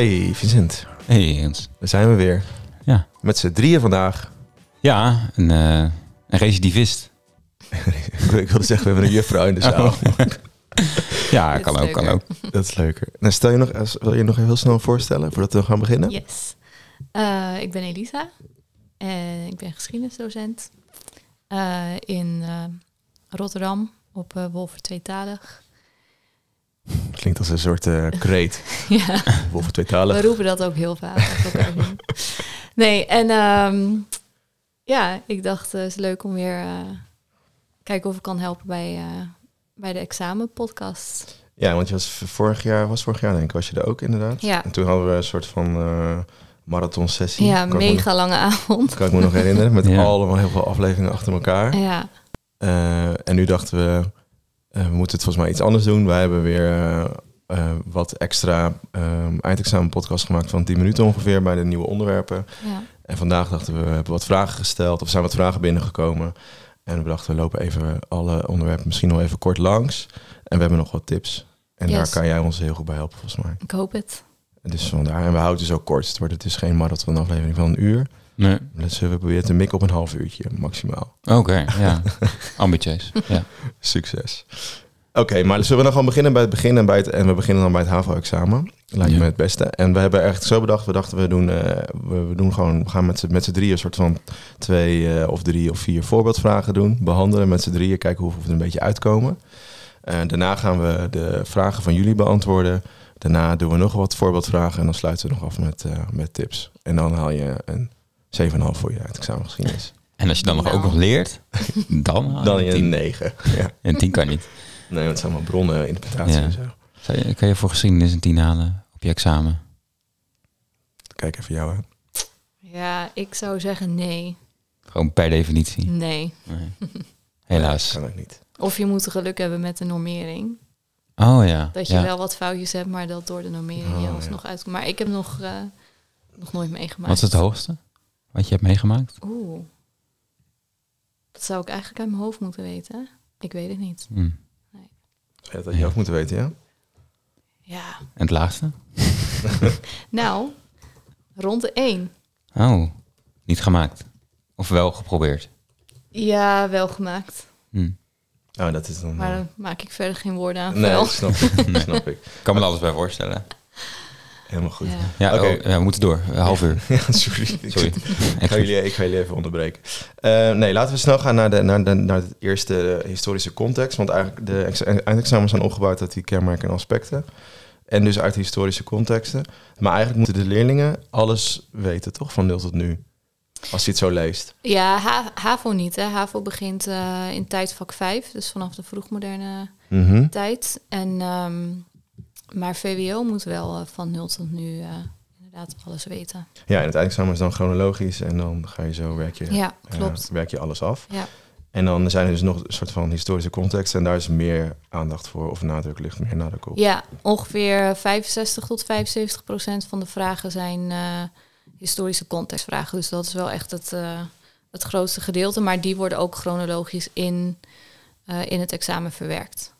Hey Vincent, Hey Jens. daar zijn we weer. Ja. Met z'n drieën vandaag. Ja, een, eh, een recidivist. ik wilde zeggen, we hebben een juffrouw in de zaal. Ja, Dit kan ook, kan ook. Dat is leuker. Nou, stel je nog, wil je nog heel snel voorstellen voordat we gaan beginnen? Yes. Eh, ik ben Elisa en ik ben geschiedenisdocent eh, in eh, Rotterdam op uh, Wolver Tweetalig. Klinkt als een soort eh kreet. ja, Wolf we tweetalig. roepen dat ook heel vaak. nee, en ehm, ja, ik dacht het is leuk om weer eh kijken of ik kan helpen bij, eh, bij de examenpodcast. Ja, want je was vorig jaar, was vorig jaar denk ik, was je er ook inderdaad. Ja. En toen hadden we een soort van eh marathon sessie. Ja, kan ik me mega lange avond. kan ik me nog herinneren, met Ja. allemaal heel veel afleveringen achter elkaar. Ja, Eh, en nu dachten we, eh, we moeten het volgens mij iets anders doen. Wij hebben weer eh, eh, wat extra um, eindexamenpodcast gemaakt van 10 minuten ongeveer bij de nieuwe onderwerpen. ja. En vandaag dachten we, we hebben wat vragen gesteld, of zijn wat vragen binnengekomen. En we dachten, we lopen even alle onderwerpen misschien nog even kort langs. En we hebben nog wat tips. En daar kan jij ons heel goed bij helpen, volgens mij. ik hoop het. Dus vandaar. En we houden het dus ook kort. Het wordt het is geen marathon aflevering van een uur. Nee. Dus we proberen te mikken op een half uurtje, maximaal. Oké, ja. Ambitieus. Ja. Succes. Oké, maar zullen we dan gewoon beginnen bij het begin en, bij het, en we beginnen dan bij het HAVO-examen. Lijkt Ja. me het beste. En we hebben echt zo bedacht, we dachten we doen, eh, we, we doen gewoon, we gaan met z'n, met z'n drieën een soort van twee eh, of drie of vier voorbeeldvragen doen. Behandelen met z'n drieën, kijken hoe we er een beetje uitkomen. En daarna gaan we de vragen van jullie beantwoorden. Daarna doen we nog wat voorbeeldvragen en dan sluiten we nog af met, eh, met tips. En dan haal je een 7,5 voor je eindexamengeschiedenis. En als je dan nog Nou. ook nog leert, dan Dan je tien. 9. Ja. En tien kan niet. Nee, want het zijn allemaal bronnen, interpretatie Ja. en zo. Je- Kan je voor geschiedenis een tien halen op je examen? Kijk even jou aan. Ja, ik zou zeggen nee. Gewoon per definitie. Nee. Nee. Helaas. Kan ook niet. Of je moet geluk hebben met de normering. Oh ja. Dat je ja. wel wat foutjes hebt, maar dat door de normering Oh, je ja. alsnog uitkomt. Maar ik heb nog, eh, nog nooit meegemaakt. Wat is het hoogste wat je hebt meegemaakt? Oeh. Dat zou ik eigenlijk uit mijn hoofd moeten weten. Ik weet het niet. Hm. Zou je dat je ook moeten weten, ja? Ja. En het laagste? Nou, rond de 1. Oh, niet gemaakt. Of wel geprobeerd. Ja, wel gemaakt. Hm. Oh, dat is dan... Maar eh, dan maak ik verder geen woorden aan. nee, dat snap ik. Snap ik. Ik kan me er alles bij voorstellen. Helemaal goed. Ja. Ja, Oké. oh, ja, we moeten door. Een half uur. Ja, sorry. Sorry. Ik ga, jullie, ik ga jullie even onderbreken. Eh, nee, laten we snel gaan naar de, naar de, naar de eerste eh, historische context. Want eigenlijk de ex- eindexamens zijn opgebouwd uit die kenmerken en aspecten. En dus uit historische contexten. Maar eigenlijk moeten de leerlingen alles weten, toch? Van nul tot nu. Als je het zo leest. Ja, Ha- HAVO niet. Hè. HAVO begint eh, in tijdvak 5, dus vanaf de vroegmoderne Mhm. tijd. En, ehm, maar VWO moet wel eh, van 0 tot nu eh, inderdaad alles weten. Ja, en het eindexamen is dan chronologisch. En dan ga je zo werk je, Ja, eh, klopt. werk je alles af. Ja. En dan zijn er dus nog een soort van historische context. En daar is meer aandacht voor. Of nadruk ligt meer nadruk op. Ja, ongeveer 65 tot 75 procent van de vragen zijn historische contextvragen. Dus dat is wel echt het, het grootste gedeelte. Maar die worden ook chronologisch in, in het examen verwerkt.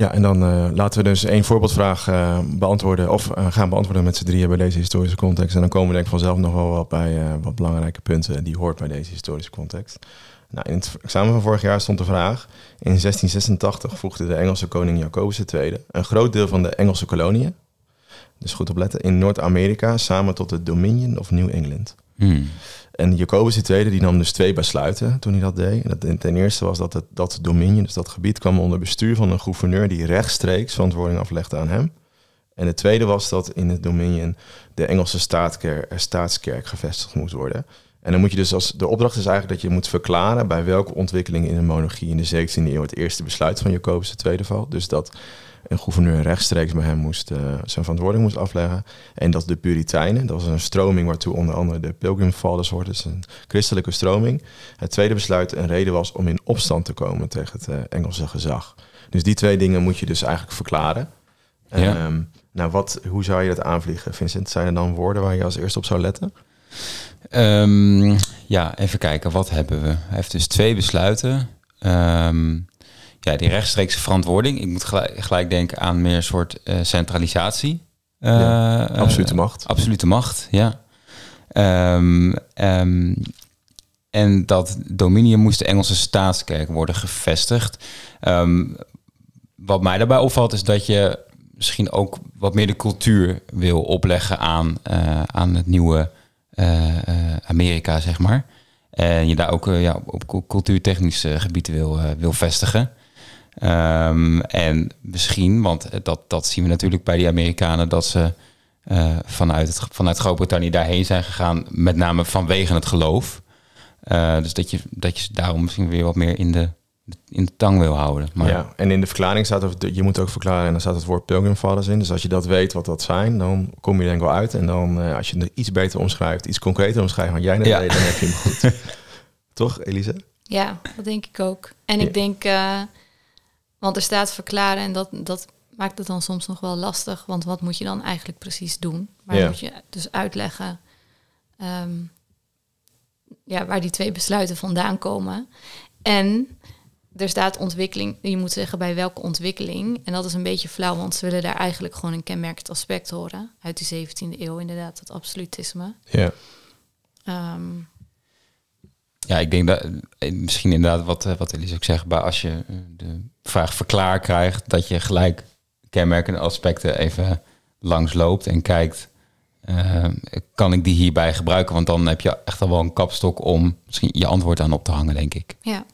Ja, en dan eh, laten we dus één voorbeeldvraag eh, beantwoorden. Of eh, gaan beantwoorden met z'n drieën bij deze historische context. En dan komen we denk ik vanzelf nog wel wat bij wat belangrijke punten die hoort bij deze historische context. Nou, in het examen van vorig jaar stond de vraag. In 1686 voegde de Engelse koning Jacobus II een groot deel van de Engelse koloniën, dus goed opletten, in Noord-Amerika samen tot het Dominion of New England. Hm. En Jacobus II die nam dus twee besluiten toen hij dat deed. En ten eerste was dat het, dat Dominion, dus dat gebied, kwam onder bestuur van een gouverneur die rechtstreeks verantwoording aflegde aan hem. En het tweede was dat in het Dominion de Engelse staatskerk, staatskerk gevestigd moest worden. En dan moet je dus als de opdracht is eigenlijk dat je moet verklaren bij welke ontwikkeling in de monarchie in de 17e eeuw het eerste besluit van Jacobus II valt. Dus dat een gouverneur rechtstreeks bij hem moest, eh, zijn verantwoording moest afleggen. En dat de Puritijnen, dat was een stroming waartoe onder andere de Pilgrim Fathers hoort, dus een christelijke stroming. Het tweede besluit een reden was om in opstand te komen tegen het eh, Engelse gezag. Dus die twee dingen moet je dus eigenlijk verklaren. Ja. Ehm, nou, wat, hoe zou je dat aanvliegen, Vincent? Zijn er dan woorden waar je als eerste op zou letten? Ehm, ja, even kijken. Wat hebben we? Hij heeft dus twee besluiten. Ehm, ja, die rechtstreekse verantwoording. Ik moet gelijk, gelijk denken aan meer een soort eh, centralisatie. Ja, eh, absolute macht. Absolute macht, ja. Ehm, ehm, en dat Dominium moest de Engelse staatskerk worden gevestigd. Ehm, wat mij daarbij opvalt is dat je misschien ook wat meer de cultuur wil opleggen aan, aan het nieuwe Amerika, zeg maar. En je daar ook ja, op cu- cultuurtechnisch gebied wil, wil vestigen. Ehm, en misschien, want dat, dat zien we natuurlijk bij die Amerikanen, dat ze eh, vanuit, het, vanuit Groot-Brittannië daarheen zijn gegaan, met name vanwege het geloof. Eh, dus dat je, dat je ze daarom misschien weer wat meer in de, in de tang wil houden. Maar Ja, en in de verklaring staat, of je moet ook verklaren, en dan staat het woord Pilgrim Fathers in. Dus als je dat weet wat dat zijn, dan kom je er denk ik wel uit. En dan, eh, als je het iets beter omschrijft, iets concreter omschrijft, wat jij net Ja. deed, dan heb je hem goed. Toch, Elise? Ja, dat denk ik ook. En Ja. ik denk, eh, want er staat verklaren en dat, dat maakt het dan soms nog wel lastig. Want wat moet je dan eigenlijk precies doen? Maar Ja. moet je dus uitleggen ehm, ja, waar die twee besluiten vandaan komen. En er staat ontwikkeling, je moet zeggen bij welke ontwikkeling. En dat is een beetje flauw, want ze willen daar eigenlijk gewoon een kenmerkend aspect horen. Uit die 17e eeuw inderdaad, het absolutisme. Ja. Ehm, Ja, ik denk dat eh, misschien inderdaad wat, eh, wat Elise ook zegt, maar als je eh, de vraag verklaar krijgt, dat je gelijk kenmerkende aspecten even langsloopt en kijkt, kan ik die hierbij gebruiken? Want dan heb je echt al wel een kapstok om misschien je antwoord aan op te hangen, denk ik. ja.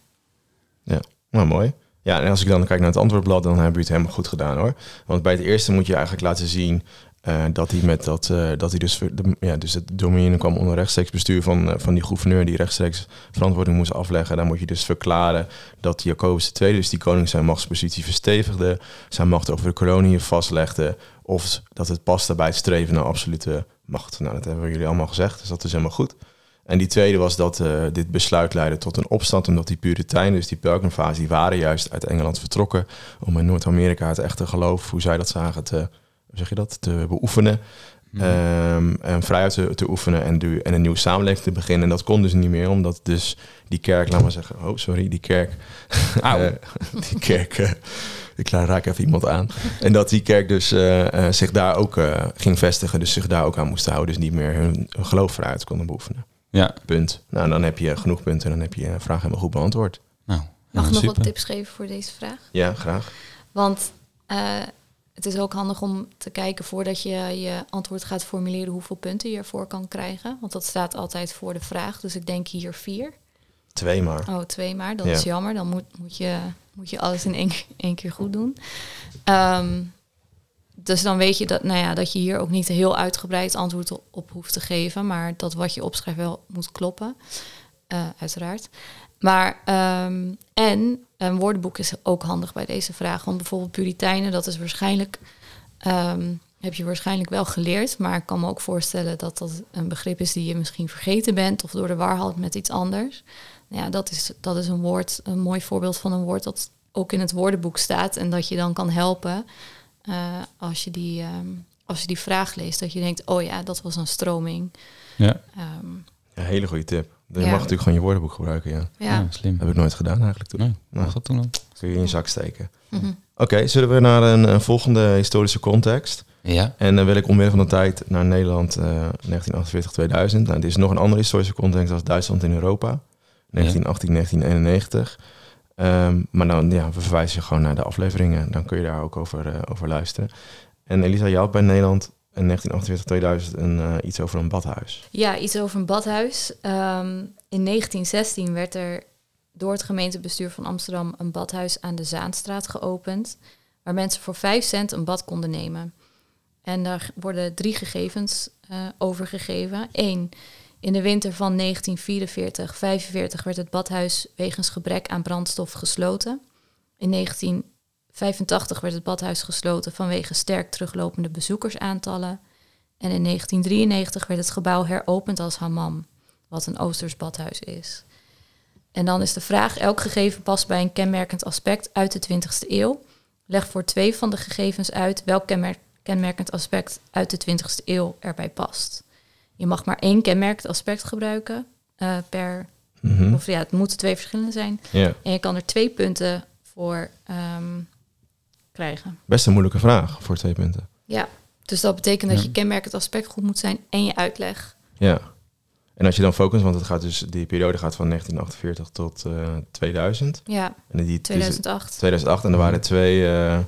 Ja, nou mooi. Ja, en als ik dan kijk naar het antwoordblad, dan hebben we het helemaal goed gedaan hoor. Want bij het eerste moet je eigenlijk laten zien eh, dat hij met dat, eh, dat hij dus, de, ja, dus het dominium kwam onder rechtstreeks bestuur van, eh, van die gouverneur die rechtstreeks verantwoording moest afleggen. Dan moet je dus verklaren dat Jacobus II, dus die koning zijn machtspositie verstevigde, zijn macht over de koloniën vastlegde, of dat het paste bij het streven naar absolute macht. Nou, dat hebben jullie allemaal gezegd, dus dat is helemaal goed. En die tweede was dat dit besluit leidde tot een opstand, omdat die Puritijnen, dus die Pilgrimfase, die waren juist uit Engeland vertrokken om in Noord-Amerika het echte geloof, hoe zij dat zagen, te, zeg je dat, te beoefenen. Ehm, en vrijheid te, te oefenen en, du- en een nieuwe samenleving te beginnen. En dat kon dus niet meer, omdat dus die kerk, laat maar zeggen, oh sorry, die kerk, eh, die kerk, eh, ik raak even iemand aan. En dat die kerk dus eh, zich daar ook eh, ging vestigen, dus zich daar ook aan moesten houden, dus niet meer hun, hun geloof vrijheid konden beoefenen. Ja, Punt. Nou, dan heb je genoeg punten en dan heb je je vraag helemaal goed beantwoord. nou, Mag ik nog super. wat tips geven voor deze vraag? Ja, graag. Want eh, het is ook handig om te kijken voordat je je antwoord gaat formuleren hoeveel punten je ervoor kan krijgen. Want dat staat altijd voor de vraag. Dus ik denk hier vier. Twee maar. Oh, twee maar. Dat Ja. is jammer. Dan moet, moet, je, moet je alles in één, één keer goed doen. Ehm, dus dan weet je dat, nou ja, dat je hier ook niet een heel uitgebreid antwoord op, hoeft te geven. Maar dat wat je opschrijft wel moet kloppen. Eh, uiteraard. Maar ehm, en een woordenboek is ook handig bij deze vraag. Want bijvoorbeeld Puritijnen, dat is waarschijnlijk. ehm, heb je waarschijnlijk wel geleerd. Maar ik kan me ook voorstellen dat dat een begrip is die je misschien vergeten bent. Of door de war met iets anders. Nou ja, dat is, dat is een woord, een mooi voorbeeld van een woord dat ook in het woordenboek staat. En dat je dan kan helpen eh, als, je die, ehm, als je die vraag leest. Dat je denkt, oh ja, dat was een stroming. Ja, Ehm, Ja, hele goede tip. Je Ja. mag natuurlijk gewoon je woordenboek gebruiken, ja. ja. ja, slim. Heb ik nooit gedaan eigenlijk toen. Nee, Nou. dat toen al? Kun je in je zak steken. Mhm. Oké, zullen we naar een, een volgende historische context? Ja, En dan wil ik omwille van de tijd naar Nederland eh 1948-2000. Nou, dit is nog een andere historische context als Duitsland in Europa. 1918-1991. Ehm, maar dan, ja, we verwijzen je gewoon naar de afleveringen. Dan kun je daar ook over, eh, over luisteren. En Elisa, had bij Nederland in 1948-2000 een, eh, iets over een badhuis. Ja, iets over een badhuis. Ehm, in 1916 werd er door het gemeentebestuur van Amsterdam een badhuis aan de Zaanstraat geopend, waar mensen voor 5 cent een bad konden nemen. En daar worden drie gegevens eh overgegeven. Eén, in de winter van 1944-45 werd het badhuis wegens gebrek aan brandstof gesloten. In 1985 werd het badhuis gesloten vanwege sterk teruglopende bezoekersaantallen. En in 1993 werd het gebouw heropend als hammam, wat een Oosters badhuis is. En dan is de vraag, elk gegeven past bij een kenmerkend aspect uit de 20e eeuw. Leg voor twee van de gegevens uit welk kenmer- kenmerkend aspect uit de 20e eeuw erbij past. Je mag maar één kenmerkend aspect gebruiken eh, per, Mhm. of ja, het moeten twee verschillende zijn. En je kan er twee punten voor ehm, krijgen. best een moeilijke vraag voor twee punten. Ja, Dus dat betekent dat Ja. je kenmerkend aspect goed moet zijn en je uitleg. Ja. En als je dan focust, want het gaat dus, die periode gaat van 1948 tot eh 2000. Ja, En die, 2008. 2008 en er waren twee, eh, eh,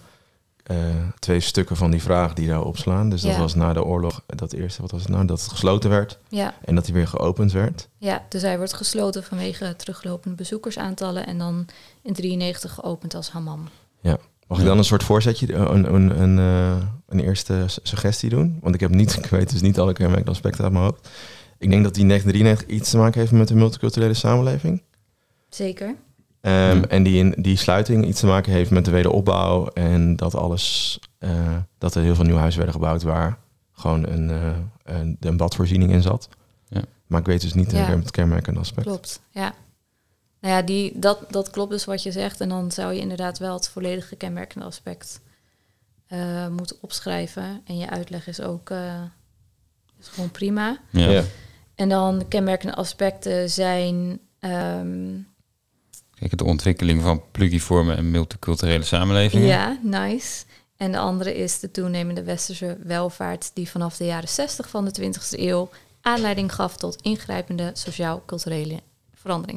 twee stukken van die vraag die daar opslaan. Dus dat Ja. was na de oorlog, dat eerste, wat was het nou? Dat het gesloten werd Ja, en dat hij weer geopend werd. ja, dus hij wordt gesloten vanwege teruglopende bezoekersaantallen en dan in 93 geopend als hammam. Mag ik dan een soort voorzetje, eh, een, een, een, eh, een eerste suggestie doen? Want ik heb niet, ik weet dus niet alle kenmerkende aspecten uit mijn hoofd. Ik denk dat die 1993 iets te maken heeft met de multiculturele samenleving. Zeker. Ehm, Ja. En die, in, die sluiting iets te maken heeft met de wederopbouw. En dat alles, eh, dat er heel veel nieuwe huizen werden gebouwd waar gewoon een, eh, een, een badvoorziening in zat. Ja. Maar ik weet dus niet ja. het kenmerkende aspect. Klopt, ja. Nou ja, die, dat, dat klopt dus wat je zegt. En dan zou je inderdaad wel het volledige kenmerkende aspect eh, moeten opschrijven. En je uitleg is ook eh, is gewoon prima. Ja. Ja. En dan de kenmerkende aspecten zijn... ehm, Kijk, de ontwikkeling van plugiforme en multiculturele samenlevingen. ja, nice. En de andere is de toenemende westerse welvaart... die vanaf de jaren 60 van de 20e eeuw aanleiding gaf tot ingrijpende sociaal-culturele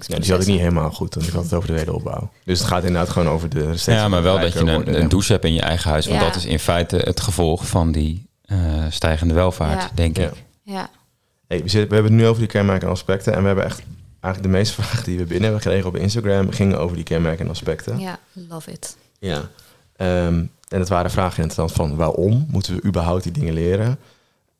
Ja, die had ik niet helemaal goed, want ik had het over de wederopbouw. Dus het gaat inderdaad gewoon over de Ja, maar wel dat je een, douche hebt in je eigen huis. Want Ja. dat is in feite het gevolg van die eh, stijgende welvaart, Ja. denk ik. Ja, Hey, we, zitten, we hebben het nu over die kenmerkende aspecten. En we hebben echt eigenlijk de meeste vragen die we binnen hebben gekregen op Instagram... gingen over die kenmerkende aspecten. ja, love it. Ja. Ehm, en het waren vragen inderdaad van waarom moeten we überhaupt die dingen leren?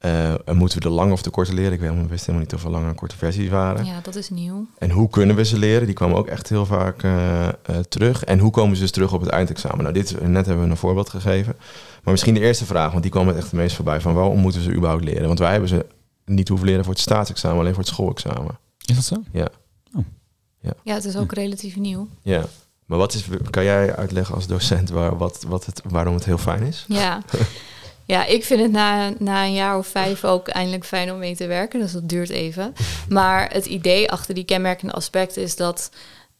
Eh, en moeten we de lange of de korte leren? Ik weet helemaal- wist helemaal niet of er lange en korte versies waren. Ja, dat is nieuw. En hoe kunnen we ze leren? Die kwamen ook echt heel vaak eh, eh, terug. En hoe komen ze dus terug op het eindexamen? Nou, dit, net hebben we een voorbeeld gegeven. Maar misschien de eerste vraag, want die kwam het echt het meest voorbij. Van waarom moeten we ze überhaupt leren? Want wij hebben ze niet hoeven leren voor het staatsexamen, alleen voor het schoolexamen. Is dat zo? Ja. Ja, het is ook relatief nieuw. Ja. Maar wat is, kan jij uitleggen als docent waar, wat, wat het, waarom het heel fijn is? Ja. Ja, ik vind het na, na een jaar of vijf ook eindelijk fijn om mee te werken. Dus dat duurt even. Maar het idee achter die kenmerkende aspecten is dat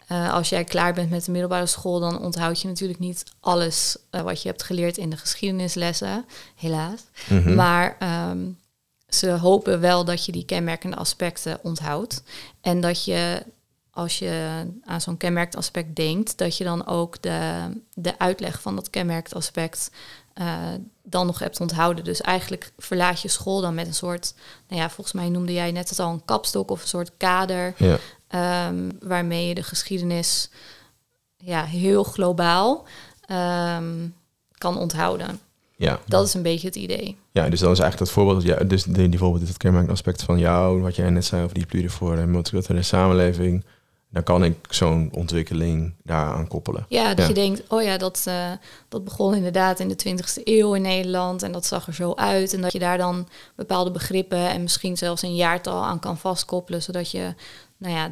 eh, als jij klaar bent met de middelbare school, dan onthoud je natuurlijk niet alles eh, wat je hebt geleerd in de geschiedenislessen, helaas. Mhm. Maar ehm, ze hopen wel dat je die kenmerkende aspecten onthoudt. En dat je, als je aan zo'n kenmerkend aspect denkt, dat je dan ook de, de uitleg van dat kenmerkend aspect eh, dan nog hebt onthouden. Dus eigenlijk verlaat je school dan met een soort, nou ja, volgens mij noemde jij net het al een kapstok of een soort kader, Ja. ehm, waarmee je de geschiedenis ja, heel globaal ehm, kan onthouden. Ja. Dat is een beetje het idee. Ja, dus dan is eigenlijk dat voorbeeld, ja, dus die, die voorbeeld is het kenmerkende aspect van jou, wat jij net zei over die pluriforme en multiculturele samenleving. Dan kan ik zo'n ontwikkeling daaraan koppelen. Ja, dat Ja. je denkt, oh ja, dat, eh, dat begon inderdaad in de 20e eeuw in Nederland en dat zag er zo uit. En dat je daar dan bepaalde begrippen en misschien zelfs een jaartal aan kan vastkoppelen, zodat je, nou ja,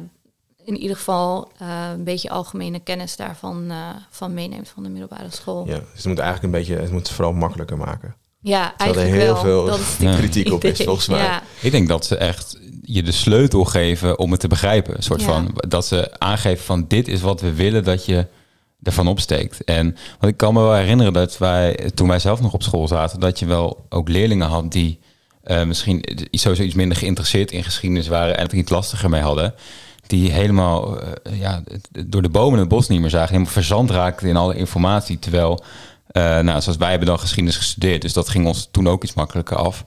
in ieder geval eh, een beetje algemene kennis daarvan eh, van meeneemt van de middelbare school. Ja, dus het moet eigenlijk een beetje, het moet het vooral makkelijker maken. Ja, Terwijl er eigenlijk heel wel. veel dat is Ja. kritiek op is, volgens mij. Ja, Ik denk dat ze echt je de sleutel geven om het te begrijpen. Een soort Ja. van dat ze aangeven van dit is wat we willen dat je ervan opsteekt. En want ik kan me wel herinneren dat wij toen wij zelf nog op school zaten, dat je wel ook leerlingen had die eh, misschien sowieso iets minder geïnteresseerd in geschiedenis waren en het iets lastiger mee hadden. Die helemaal eh, ja, door de bomen het bos niet meer zagen, helemaal verzand raakten in alle informatie. Terwijl, eh, nou, zoals wij hebben dan geschiedenis gestudeerd, dus dat ging ons toen ook iets makkelijker af.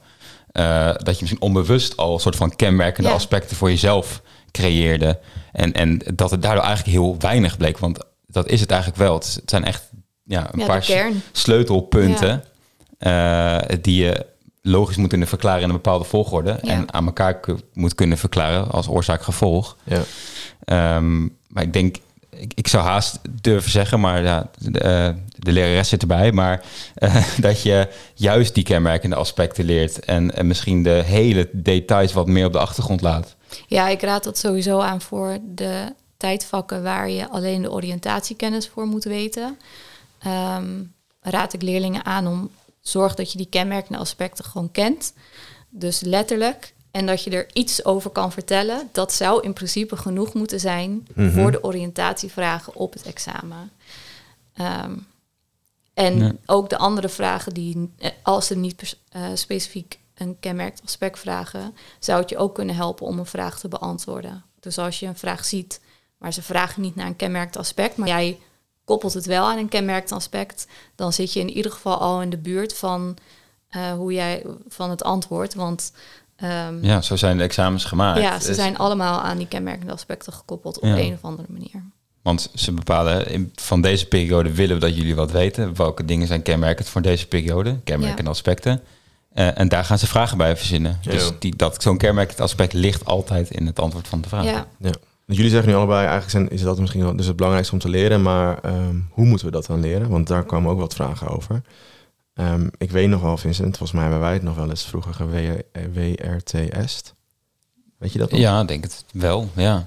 Eh, dat je misschien onbewust al een soort van kenmerkende Ja. aspecten voor jezelf creëerde. En, en dat het daardoor eigenlijk heel weinig bleek. Want dat is het eigenlijk wel. Het, zijn echt ja, een ja paar sleutelpunten eh, die je logisch moet kunnen verklaren in een bepaalde volgorde. Ja. En aan elkaar moet kunnen verklaren als oorzaak-gevolg. Ja. Ehm, maar ik denk, ik, zou haast durven zeggen, maar ja, de, eh, de lerares zit erbij, maar eh, dat je juist die kenmerkende aspecten leert en, en misschien de hele details wat meer op de achtergrond laat. Ja, ik raad dat sowieso aan voor de tijdvakken waar je alleen de oriëntatiekennis voor moet weten. Ehm, raad ik leerlingen aan om zorg dat je die kenmerkende aspecten gewoon kent. Dus letterlijk. En dat je er iets over kan vertellen. Dat zou in principe genoeg moeten zijn Mhm. voor de oriëntatievragen op het examen. Ehm, En ook de andere vragen die, eh, als ze niet eh, specifiek een kenmerkt aspect vragen, zou het je ook kunnen helpen om een vraag te beantwoorden. Dus als je een vraag ziet, maar ze vragen niet naar een kenmerkt aspect, maar jij koppelt het wel aan een kenmerkt aspect, dan zit je in ieder geval al in de buurt van eh, hoe jij van het antwoord. Want ehm, Ja, zo zijn de examens gemaakt. ja, ze zijn allemaal aan die kenmerkende aspecten gekoppeld op Ja. een of andere manier. Want ze bepalen, in, van deze periode willen we dat jullie wat weten. Welke dingen zijn kenmerkend voor deze periode? Kenmerkende Ja. aspecten. Eh, en daar gaan ze vragen bij verzinnen. Ja. Dus die, dat, zo'n kenmerkend aspect ligt altijd in het antwoord van de vraag. Ja, Jullie zeggen nu allebei, eigenlijk zijn, is dat misschien wel dus het belangrijkste om te leren, maar ehm, hoe moeten we dat dan leren? Want daar kwamen ook wat vragen over. Ehm, ik weet nog wel, Vincent, volgens mij hebben wij het nog wel eens vroeger ge- WRTS. Weet je dat nog? Ja, denk het wel. Ja.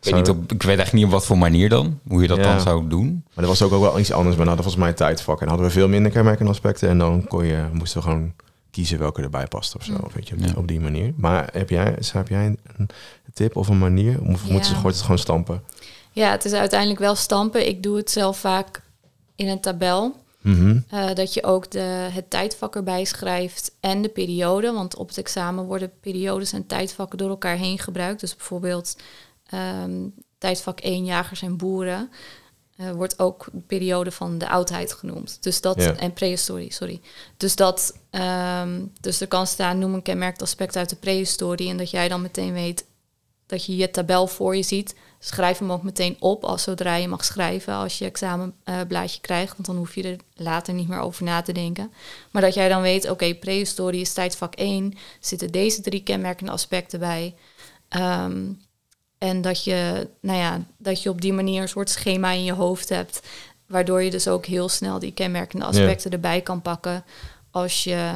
Ik weet, niet dat- op, ik weet eigenlijk niet op wat voor manier dan. Hoe je dat Ja. dan zou doen. Maar er was ook, ook wel iets anders, maar hadden volgens mij een tijdvak. En hadden we veel minder kenmerkende aspecten. En dan kon je, moesten we gewoon kiezen welke erbij past of zo. Mm. Weet je, op, die, Ja. op die manier. Maar heb jij, heb jij een, tip of een manier? Of Ja. moeten ze het gewoon stampen? ja, het is uiteindelijk wel stampen. Ik doe het zelf vaak in een tabel. Mhm. Eh, dat je ook de, het tijdvak erbij schrijft en de periode. Want op het examen worden periodes en tijdvakken door elkaar heen gebruikt. Dus bijvoorbeeld ehm, tijdvak 1 jagers en boeren. eh, wordt ook de periode van de oudheid genoemd. Dus dat, Ja. en prehistorie, sorry. Dus dat, ehm, dus er kan staan, noem een kenmerkt aspect uit de prehistorie. En dat jij dan meteen weet dat je je tabel voor je ziet. Schrijf hem ook meteen op als zodra je mag schrijven als je examenblaadje krijgt. Want dan hoef je er later niet meer over na te denken. Maar dat jij dan weet, oké, prehistorie is tijdvak 1. Zitten deze drie kenmerkende aspecten bij. Ehm, en dat je, nou ja, dat je op die manier een soort schema in je hoofd hebt. Waardoor je dus ook heel snel die kenmerkende aspecten erbij kan pakken als je,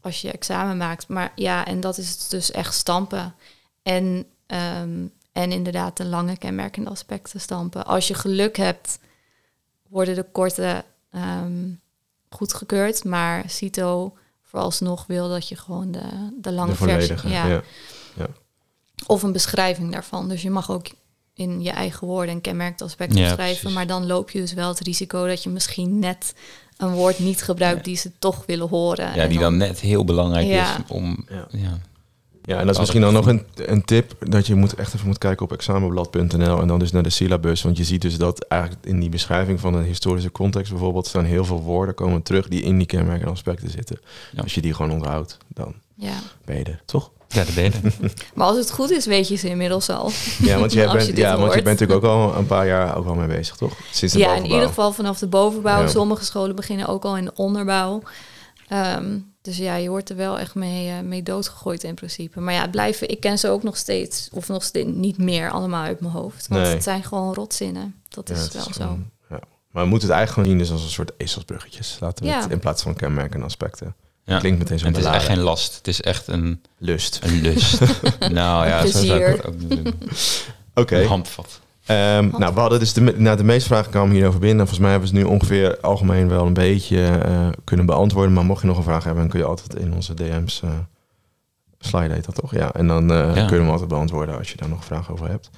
als je examen maakt. Maar ja, en dat is dus echt stampen. En, ehm, en inderdaad de lange kenmerkende aspecten stampen. Als je geluk hebt, worden de korte ehm, goedgekeurd. Maar CITO vooralsnog wil dat je gewoon de, de lange De versie... Ja, ja. Of een beschrijving daarvan. Dus je mag ook in je eigen woorden een kenmerkend aspect Ja, beschrijven. precies. Maar dan loop je dus wel het risico dat je misschien net een woord niet gebruikt Ja. die ze toch willen horen. Ja, En die dan net heel belangrijk Ja. is om... Ja. Ja. En dat is misschien dan nog een, een tip dat je moet echt even moet kijken op examenblad.nl en dan dus naar de syllabus. Want je ziet dus dat eigenlijk in die beschrijving van een historische context bijvoorbeeld staan heel veel woorden komen terug die in die kenmerken en aspecten zitten. Ja. Als je die gewoon onthoudt, dan Ja. ben je er, toch? ja, dat het. Maar als het goed is, weet je ze inmiddels al. Ja, want, jij Als bent, je ja, want je bent natuurlijk ook al een paar jaar ook al mee bezig, toch? Sinds de Ja, in ieder geval vanaf de bovenbouw. Ja. Sommige scholen beginnen ook al in de onderbouw. Ehm, dus ja, je wordt er wel echt mee, eh, mee doodgegooid in principe. Maar ja, het blijven, ik ken ze ook nog steeds, of nog steeds niet meer allemaal uit mijn hoofd. Want Nee. het zijn gewoon rotzinnen. Dat Ja, is het wel zo. gewoon- ja. Maar we moeten het eigenlijk gewoon zien dus als een soort ezelsbruggetjes. Laten we Ja. het in plaats van kenmerken en aspecten. Ja. Klinkt meteen zo En het is echt geen last. Het is echt een, lust. een lust. nou ja, zo zou ik het ook doen. Oké. Een handvat. Ehm, nou, we hadden dus de, nou, de meeste vragen kwamen hierover binnen. Volgens mij hebben we ze nu ongeveer algemeen wel een beetje eh, kunnen beantwoorden. Maar mocht je nog een vraag hebben, dan kun je altijd in onze DM's eh slide heet dat toch? Ja, en dan eh, Ja. kunnen we hem altijd beantwoorden als je daar nog vragen over hebt.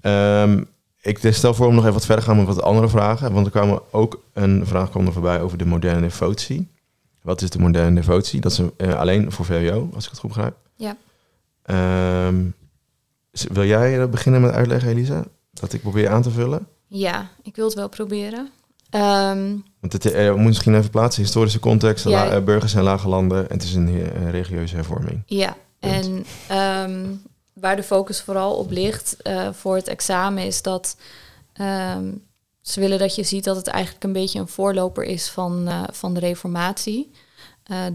Ehm, ik stel voor om nog even wat verder gaan met wat andere vragen. Want er kwamen ook een vraag kwam er voorbij over de moderne devotie. Wat is de moderne devotie? Dat is een- eh, alleen voor VWO, als ik het goed begrijp. Ja. Ehm, wil jij beginnen met uitleggen, Elisa? Dat ik probeer aan te vullen? Ja, ik wil het wel proberen. Ehm, Want het eh, we moeten misschien even plaatsen, historische context, Ja. la- eh, burgers en lage landen. En het is een eh, religieuze hervorming. ja, Punt. en ehm, waar de focus vooral op ligt voor het examen is dat ehm, ze willen dat je ziet dat het eigenlijk een beetje een voorloper is van, van de reformatie.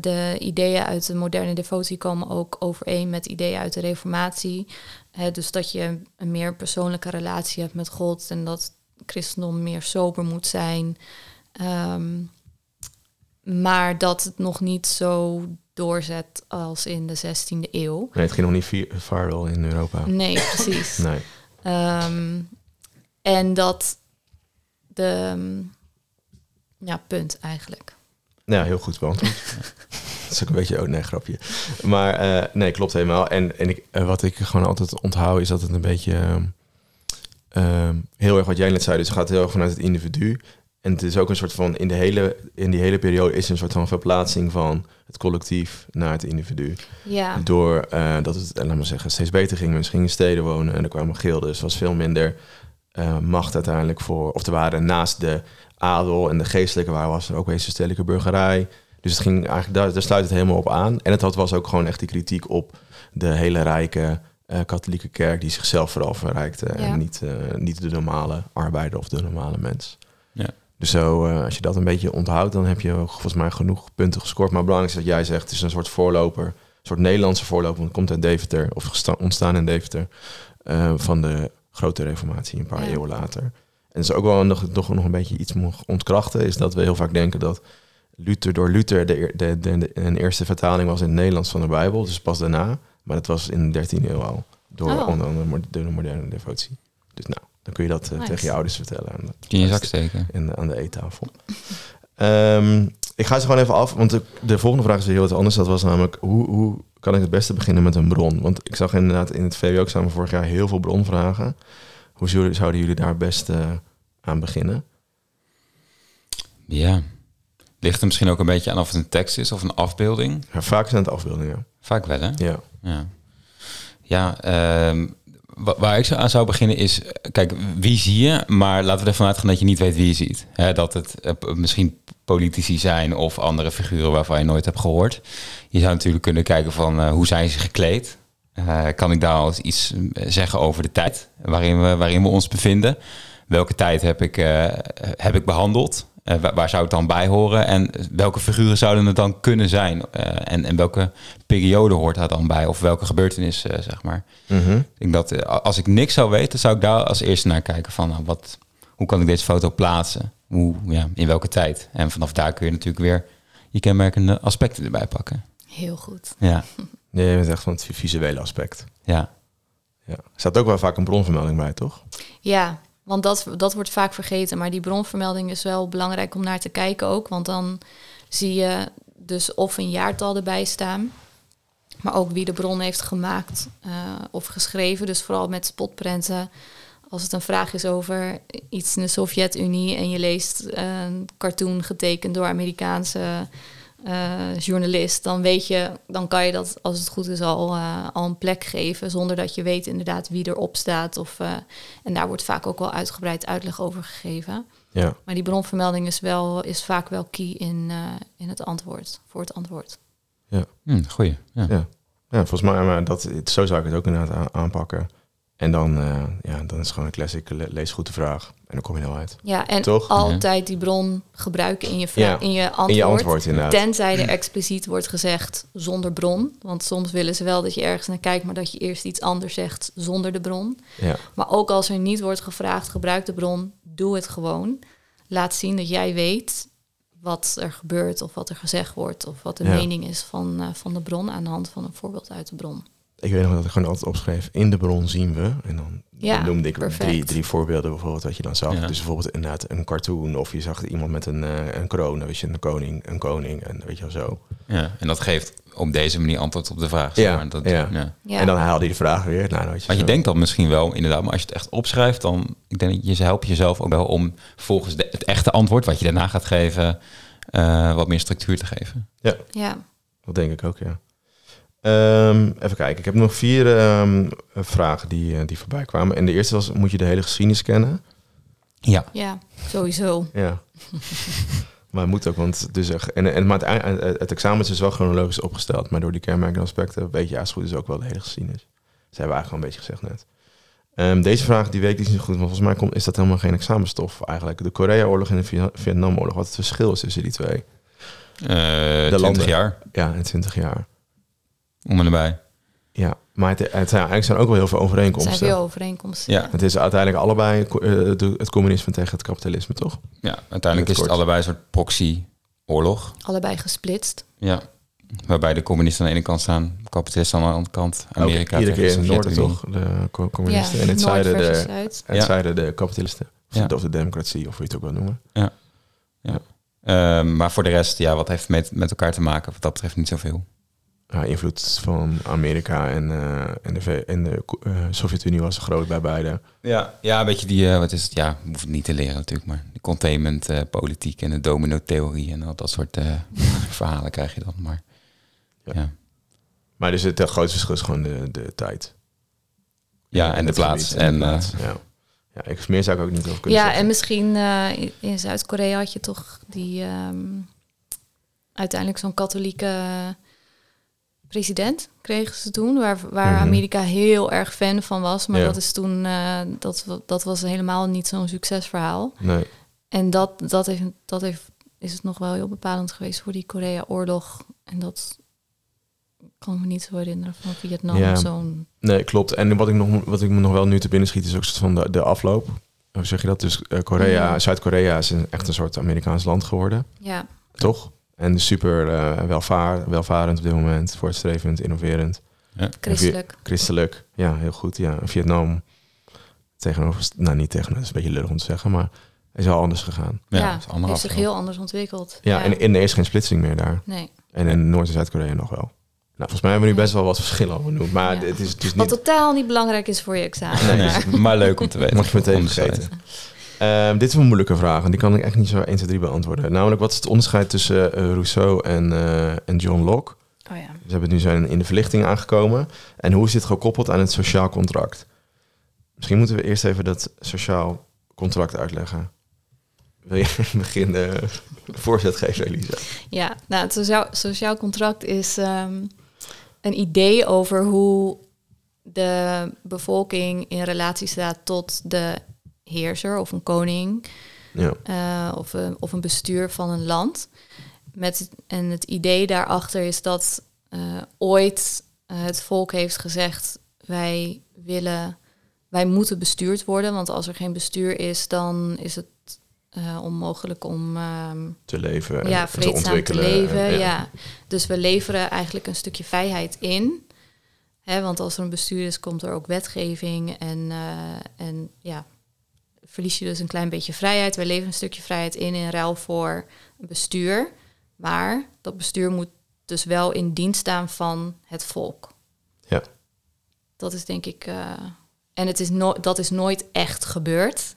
De ideeën uit de moderne devotie komen ook overeen met ideeën uit de reformatie. Hè, dus dat je een meer persoonlijke relatie hebt met God en dat christendom meer sober moet zijn. Ehm, maar dat het nog niet zo doorzet als in de 16e eeuw. Nee, het ging nog niet viral in Europa. Nee, precies. Nee. Ehm, en dat de... Ja, punt eigenlijk. Ja, heel goed beantwoord. dat is ook een beetje, oh nee, grapje. Maar eh, nee, klopt helemaal. En, en ik, eh, wat ik gewoon altijd onthoud is dat het een beetje... ehm, ehm, heel erg wat jij net zei, dus het gaat heel erg vanuit het individu. En het is ook een soort van, in, de hele, in die hele periode is een soort van verplaatsing van het collectief naar het individu. Ja, Door eh, dat het, eh, laat maar zeggen, steeds beter ging. Mensen gingen in steden wonen en er kwamen gilden. Dus er was veel minder eh, macht uiteindelijk voor. Of er waren naast de adel en de geestelijke waar was er ook weer een stedelijke burgerij. Dus het ging eigenlijk, daar, daar sluit het helemaal op aan. En het had, was ook gewoon echt die kritiek op de hele rijke eh, katholieke kerk die zichzelf vooral verrijkte. Ja. En niet, eh, niet de normale arbeider of de normale mens. Ja. Dus zo, eh, als je dat een beetje onthoudt, dan heb je volgens mij genoeg punten gescoord. Maar het belangrijkste is dat jij zegt, het is een soort voorloper. Een soort Nederlandse voorloper, want het komt uit Deventer. Of ontstaan in Deventer. eh, van de grote reformatie een paar Ja. eeuwen later. En het is ook wel nog, nog, nog een beetje iets moet ontkrachten. Is dat we heel vaak denken dat Luther door Luther de, de, de, de- een eerste vertaling was in het Nederlands van de Bijbel. Dus pas daarna. Maar dat was in de 13e eeuw al. Door Oh. onder andere de moderne devotie. Dus nou, dan kun je dat eh, Nice. tegen je ouders vertellen. aan de- In je zak steken. in, aan de eettafel. Ehm, ik ga ze gewoon even af, want de, de volgende vraag is weer heel wat anders. Dat was namelijk, hoe, hoe kan ik het beste beginnen met een bron? Want ik zag inderdaad in het VWO-examen vorig jaar heel veel bronvragen. Hoe zouden, zouden jullie daar best eh, aan beginnen? Ja. Ligt er misschien ook een beetje aan of het een tekst is of een afbeelding. Ja, vaak zijn het afbeeldingen. Vaak wel, hè? Ja. Ja, ja ehm, wa- waar ik zo aan zou beginnen is... Kijk, wie zie je? Maar laten we ervan uitgaan dat je niet weet wie je ziet. Dat het eh, misschien politici zijn of andere figuren waarvan je nooit hebt gehoord. Je zou natuurlijk kunnen kijken van eh, hoe zijn ze gekleed? Eh, kan ik daar al eens iets zeggen over de tijd waarin we, waarin we ons bevinden? Welke tijd heb ik, heb ik behandeld? Eh, waar, waar zou het dan bij horen? En welke figuren zouden het dan kunnen zijn? Eh, en, en welke periode hoort daar dan bij? Of welke gebeurtenis, eh, zeg maar? Mhm. Ik denk dat eh, als ik niks zou weten, zou ik daar als eerste naar kijken van nou, wat, hoe kan ik deze foto plaatsen? Hoe, ja, in welke tijd? En vanaf daar kun je natuurlijk weer je kenmerkende aspecten erbij pakken. heel goed. Ja, Nee, je bent echt van het visuele aspect. ja, Ja. Er staat ook wel vaak een bronvermelding bij, toch? Ja, want dat, dat wordt vaak vergeten. Maar die bronvermelding is wel belangrijk om naar te kijken ook. Want dan zie je dus of een jaartal erbij staan. Maar ook wie de bron heeft gemaakt eh, of geschreven. Dus vooral met spotprenten. Als het een vraag is over iets in de Sovjet-Unie en je leest een cartoon getekend door Amerikaanse eh, journalist, dan weet je, dan kan je dat als het goed is al, eh, al een plek geven, zonder dat je weet inderdaad wie erop staat. Of, eh, en daar wordt vaak ook wel uitgebreid uitleg over gegeven. Ja. Maar die bronvermelding is, wel, is vaak wel key in, eh, in het antwoord, voor het antwoord. hm, goeie. Ja. Ja. Ja, volgens mij, maar dat, zo zou ik het ook inderdaad aanpakken. En dan, eh, ja, dan is het gewoon een classic, le- lees goed de vraag. En dan kom je er wel uit. Ja, en Toch? altijd die bron gebruiken in je, Ja, in je antwoord. In je antwoord inderdaad. Tenzij er expliciet wordt gezegd zonder bron. Want soms willen ze wel dat je ergens naar kijkt, maar dat je eerst iets anders zegt zonder de bron. Ja. Maar ook als er niet wordt gevraagd, gebruik de bron, doe het gewoon. Laat zien dat jij weet wat er gebeurt of wat er gezegd wordt of wat de Ja. mening is van, eh, van de bron aan de hand van een voorbeeld uit de bron. Ik weet nog dat ik gewoon altijd opschreef, in de bron zien we. En dan Ja, noemde ik perfect. drie, drie voorbeelden bijvoorbeeld wat je dan zag. Ja. Dus bijvoorbeeld inderdaad een cartoon of je zag iemand met een, eh, een kroon. Dan wist je een koning, een koning en weet je wel zo. Ja, en dat geeft op deze manier antwoord op de vraag. zeg Ja, maar. Dat, ja. ja. Ja. En dan haalde je de vraag weer. Nou, je Maar je zo- denkt dat misschien wel, inderdaad. Maar als je het echt opschrijft, dan ik denk dat je helpt jezelf ook wel om volgens de- het echte antwoord, wat je daarna gaat geven, eh, wat meer structuur te geven. Ja, Dat denk ik ook, ja. Ehm, even kijken, ik heb nog vier ehm, vragen die, eh, die voorbij kwamen. En de eerste was, moet je de hele geschiedenis kennen? Ja. ja, sowieso. Ja. maar het moet ook, want dus, echt- en, en, maar het, examen is dus wel chronologisch opgesteld. Maar door die kenmerkende aspecten weet je als het goed is ook wel de hele geschiedenis. Dat hebben we eigenlijk al een beetje gezegd net. Ehm, deze vraag die weet ik niet goed, maar volgens mij komt, is dat helemaal geen examenstof eigenlijk. De Korea-oorlog en de Vietnamoorlog, wat het verschil is tussen die twee. Eh 20 landen. jaar, Ja, in 20 jaar. Om en erbij. Ja, maar het, het zijn, eigenlijk zijn ook wel heel veel Er overeenkomsten. zijn veel overeenkomsten. Ja, Het is uiteindelijk allebei eh, het communisme tegen het kapitalisme, toch? ja uiteindelijk In is het allebei een soort proxy-oorlog. Allebei gesplitst. Ja. Waarbij de communisten aan de ene kant staan, kapitalisten aan de andere kant, Amerika Ook iedere keer in tegen het de noorden, toch? De co- communisten. Ja, en het zuiden de, het Ja. zuiden de kapitalisten. Of, Ja. de, of de democratie, of hoe je het ook wil noemen. Ehm, maar voor de rest, ja, wat heeft met, met elkaar te maken? Wat dat betreft niet zoveel. Ja, invloed van Amerika en, eh, en de, V- en de eh, Sovjet-Unie was groot bij beide. Ja, ja, een beetje die, eh, wat is het? Ja, hoef het niet te leren natuurlijk, maar de containment eh, politiek en de domino-theorie en al dat soort eh, verhalen krijg je dan. Maar Ja. ja, ja. Maar dus het, grootste verschil is gewoon de, de tijd. en de plaats. En, de eh, plaats, ja. ja, ik, meer zou ik ook niet over kunnen Ja, zeggen. en misschien eh, in- in Zuid-Korea had je toch die ehm, uiteindelijk zo'n katholieke president kregen ze toen, waar, waar Mhm. Amerika heel erg fan van was. Maar Ja. dat is toen, eh, dat, dat was helemaal niet zo'n succesverhaal. Nee. En dat, dat, heeft, dat heeft, is het nog wel heel bepalend geweest voor die Korea-oorlog. En dat kan ik me niet zo herinneren van Vietnam. Ja. Zo'n, nee, klopt. En wat ik, nog, wat ik me nog wel nu te binnen schiet, is ook soort van de, de afloop. Hoe zeg je dat? Dus eh, Korea, Mhm. Zuid-Korea is een, echt een soort Amerikaans land geworden. ja, Toch? En super eh, welvaar, welvarend op dit moment, voortstrevend, innoverend, christelijk. christelijk. Ja, heel goed. Ja, Vietnam tegenover, nou niet tegenover, dat is een beetje lullig om te zeggen, maar is wel anders gegaan. ja, Ja, is heeft zich heel anders ontwikkeld. Ja, en, en er is geen splitsing meer daar. Nee. En in Noord- en Zuid-Korea nog wel. Nou, volgens mij hebben we nu best wel wat verschillen al benoemd, maar Ja. het is dus Wat niet... totaal niet belangrijk is voor je examen. Nee, maar- is maar leuk om te weten. Mag je meteen vergeten. Ehm, dit is een moeilijke vraag en die kan ik echt niet zo 1, 2, 3 beantwoorden. Namelijk, wat is het onderscheid tussen eh, Rousseau en, eh, en John Locke? Oh ja. Ze hebben nu zijn in de verlichting aangekomen. En hoe is dit gekoppeld aan het sociaal contract? Misschien moeten we eerst even dat sociaal contract uitleggen. Wil je in het begin de voorzet geven, Elisa? Ja, nou, het sociaal, sociaal contract is ehm, een idee over hoe de bevolking in relatie staat tot de heerser of een koning Ja, eh, of, een, of een bestuur van een land. Met, en het idee daarachter is dat eh, ooit eh, het volk heeft gezegd: wij willen, wij moeten bestuurd worden, want als er geen bestuur is, dan is het onmogelijk om ehm, te leven en ja, te vreedzaam te ontwikkelen. leven. En- ja. Dus we leveren eigenlijk een stukje vrijheid in. Hè, want als er een bestuur is, komt er ook wetgeving. En, en ja, verlies je dus een klein beetje vrijheid. Wij leveren een stukje vrijheid in in ruil voor een bestuur. Maar dat bestuur moet dus wel in dienst staan van het volk. Ja. Dat is denk ik. eh, en het is no dat is nooit echt gebeurd.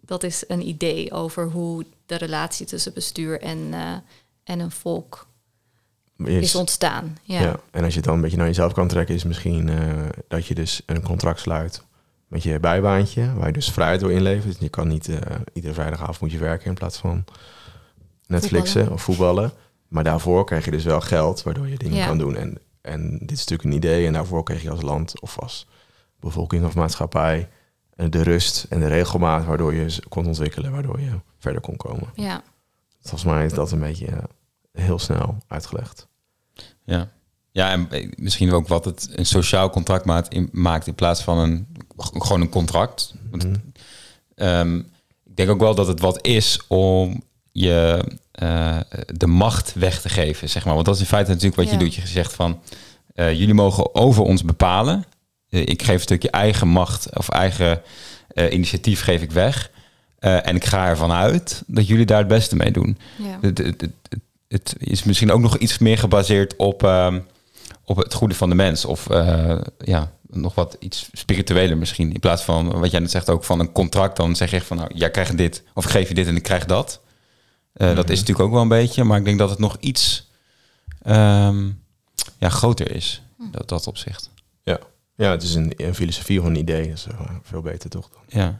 Dat is een idee over hoe de relatie tussen bestuur en, eh, en een volk Is- is ontstaan. Ja. ja. En als je het dan een beetje naar jezelf kan trekken, is misschien eh, dat je dus een contract sluit met je bijbaantje, waar je dus vrijheid door inlevert. Dus je kan niet eh, iedere vrijdagavond moet je werken in plaats van Netflixen Voetballen. of voetballen. Maar daarvoor krijg je dus wel geld, waardoor je dingen Ja. kan doen. En, en dit is natuurlijk een idee. En daarvoor kreeg je als land of als bevolking of maatschappij eh, de rust en de regelmaat waardoor je kon ontwikkelen, waardoor je verder kon komen. ja. Volgens mij is dat een beetje eh, heel snel uitgelegd. Ja. Ja, en misschien ook wat het een sociaal contract maakt in, maakt in plaats van een gewoon een contract. Want. Ehm, ik denk ook wel dat het wat is om je eh, de macht weg te geven, zeg maar. Want dat is in feite natuurlijk wat je doet. Je zegt van, eh, jullie mogen over ons bepalen. Eh, ik geef een stukje eigen macht of eigen initiatief geef ik weg. En ik ga ervan uit dat jullie daar het beste mee doen. ja. Het, het, het, het- het is misschien ook nog iets meer gebaseerd op, ehm, op het goede van de mens. Of eh, ja, nog wat iets spiritueler misschien. In plaats van wat jij net zegt ook van een contract. Dan zeg je echt van nou, jij krijgt dit. Of ik geef je dit en ik krijg dat. Eh, Dat Mhm. is natuurlijk ook wel een beetje. Maar ik denk dat het nog iets ehm, ja, groter is. Dat, dat opzicht. Ja, het is een, een filosofie of een idee. Dat is eh, veel beter toch? Ja.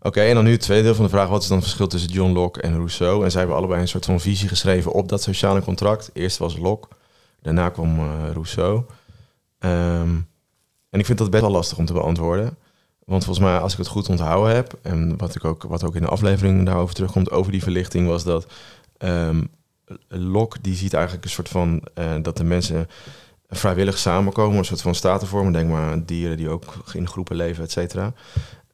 Oké, en dan nu het tweede deel van de vraag. Wat is dan het verschil tussen John Locke en Rousseau? En zij hebben allebei een soort van visie geschreven op dat sociale contract. Eerst was Locke, daarna kwam eh, Rousseau. Ehm, en ik vind dat best wel lastig om te beantwoorden. Want volgens mij, als ik het goed onthouden heb... en wat, ik ook, wat ook in de aflevering daarover terugkomt... over die verlichting, was dat... ehm Locke, die ziet eigenlijk een soort van... eh, dat de mensen vrijwillig samenkomen... een soort van staten vormen. Denk maar dieren die ook in groepen leven, et cetera.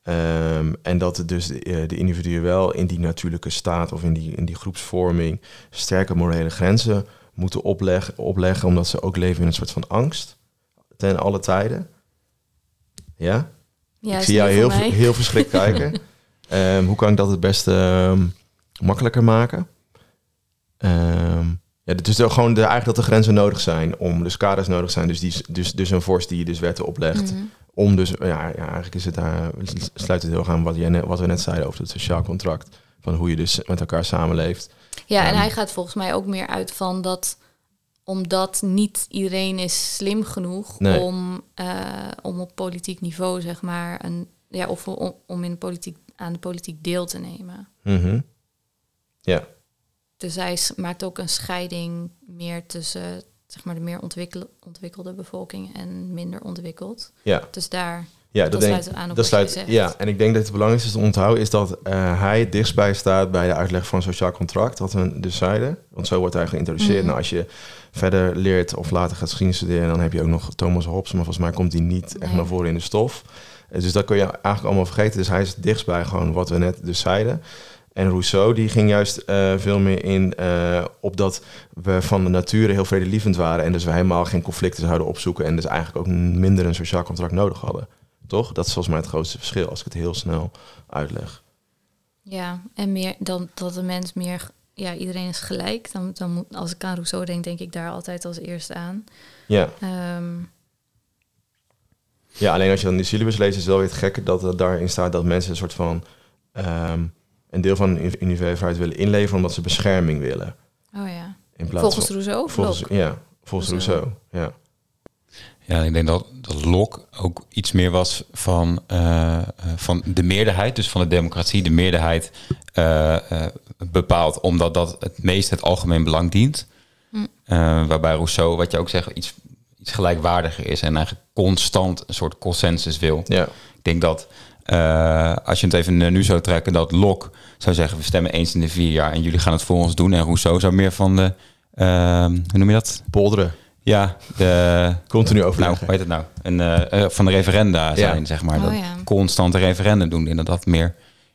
Ehm, en dat dus de, eh, de individuen wel in die natuurlijke staat of in die, in die groepsvorming sterke morele grenzen moeten opleggen, opleggen, omdat ze ook leven in een soort van angst ten alle tijden. Ja? Ja, ik zie jou heel, heel verschrikt kijken. Ehm, hoe kan ik dat het beste ehm, makkelijker maken? Ehm, Ja, dus gewoon de, eigenlijk dat de grenzen nodig zijn om, dus kaders nodig zijn. Dus, die, dus, dus een vorst die dus wetten oplegt. Mhm. Om dus, ja, ja, eigenlijk is het daar, sluit het heel erg aan wat, jij net, wat we net zeiden over het sociaal contract. Van hoe je dus met elkaar samenleeft. Ja, en Ehm. hij gaat volgens mij ook meer uit van dat omdat niet iedereen is slim genoeg Nee. om, eh, om op politiek niveau, zeg maar, een, ja, of om, om in politiek, aan de politiek deel te nemen. Mhm. Ja, Dus hij maakt ook een scheiding meer tussen zeg maar, de meer ontwikkel- ontwikkelde bevolking en minder ontwikkeld. ja. Dus daar, Ja, dat, denk, sluit aan op dat sluit, ja, en ik denk dat het belangrijkste te onthouden is dat eh, hij dichtstbij staat bij de uitleg van sociaal contract, wat we dus zeiden. Want zo wordt hij geïntroduceerd. Mhm. Nou, als je verder leert of later gaat geschiedenis studeren, dan heb je ook nog Thomas Hobbes, maar volgens mij komt hij niet echt Nee. naar voren in de stof. Eh, Dus dat kun je eigenlijk allemaal vergeten. Dus hij is dichtstbij gewoon wat we net dus zeiden. En Rousseau die ging juist eh, veel meer in eh, op dat we van de nature heel vredelievend waren. En dus we helemaal geen conflicten zouden opzoeken. En dus eigenlijk ook minder een sociaal contract nodig hadden. Toch? Dat is volgens mij het grootste verschil als ik het heel snel uitleg. Ja, en meer dan dat de mens meer, ja, iedereen is gelijk. Dan, dan moet, als ik aan Rousseau denk, denk ik daar altijd als eerste aan. Ja. Ehm, ja, alleen als je dan de syllabus leest is het wel weer het gekke dat er daarin staat dat mensen een soort van ehm, een deel van hun universaliteit willen inleveren omdat ze bescherming willen. oh ja. In plaats Volgens van, Rousseau volgens, ja, volgens Rousseau. Rousseau. Ja. Ja, ik denk dat, dat Locke ook iets meer was van, eh, eh, van de meerderheid, dus van de democratie. De meerderheid eh, eh, bepaalt omdat dat het meest het algemeen belang dient. Eh, waarbij Rousseau, wat je ook zegt, iets, iets gelijkwaardiger is en eigenlijk constant een soort consensus wil. ja. Ik denk dat eh, als je het even nu zou trekken, dat Locke zou zeggen: we stemmen eens in de vier jaar en jullie gaan het voor ons doen. En Rousseau zou meer van de, hoe noem je dat? Polderen. Ja, de Continu nou, overleggen. hoe heet het nou? Een, eh, eh, van de referenda zijn, zeg maar. Oh, dat ja. constante referendum doen. En dat dat meer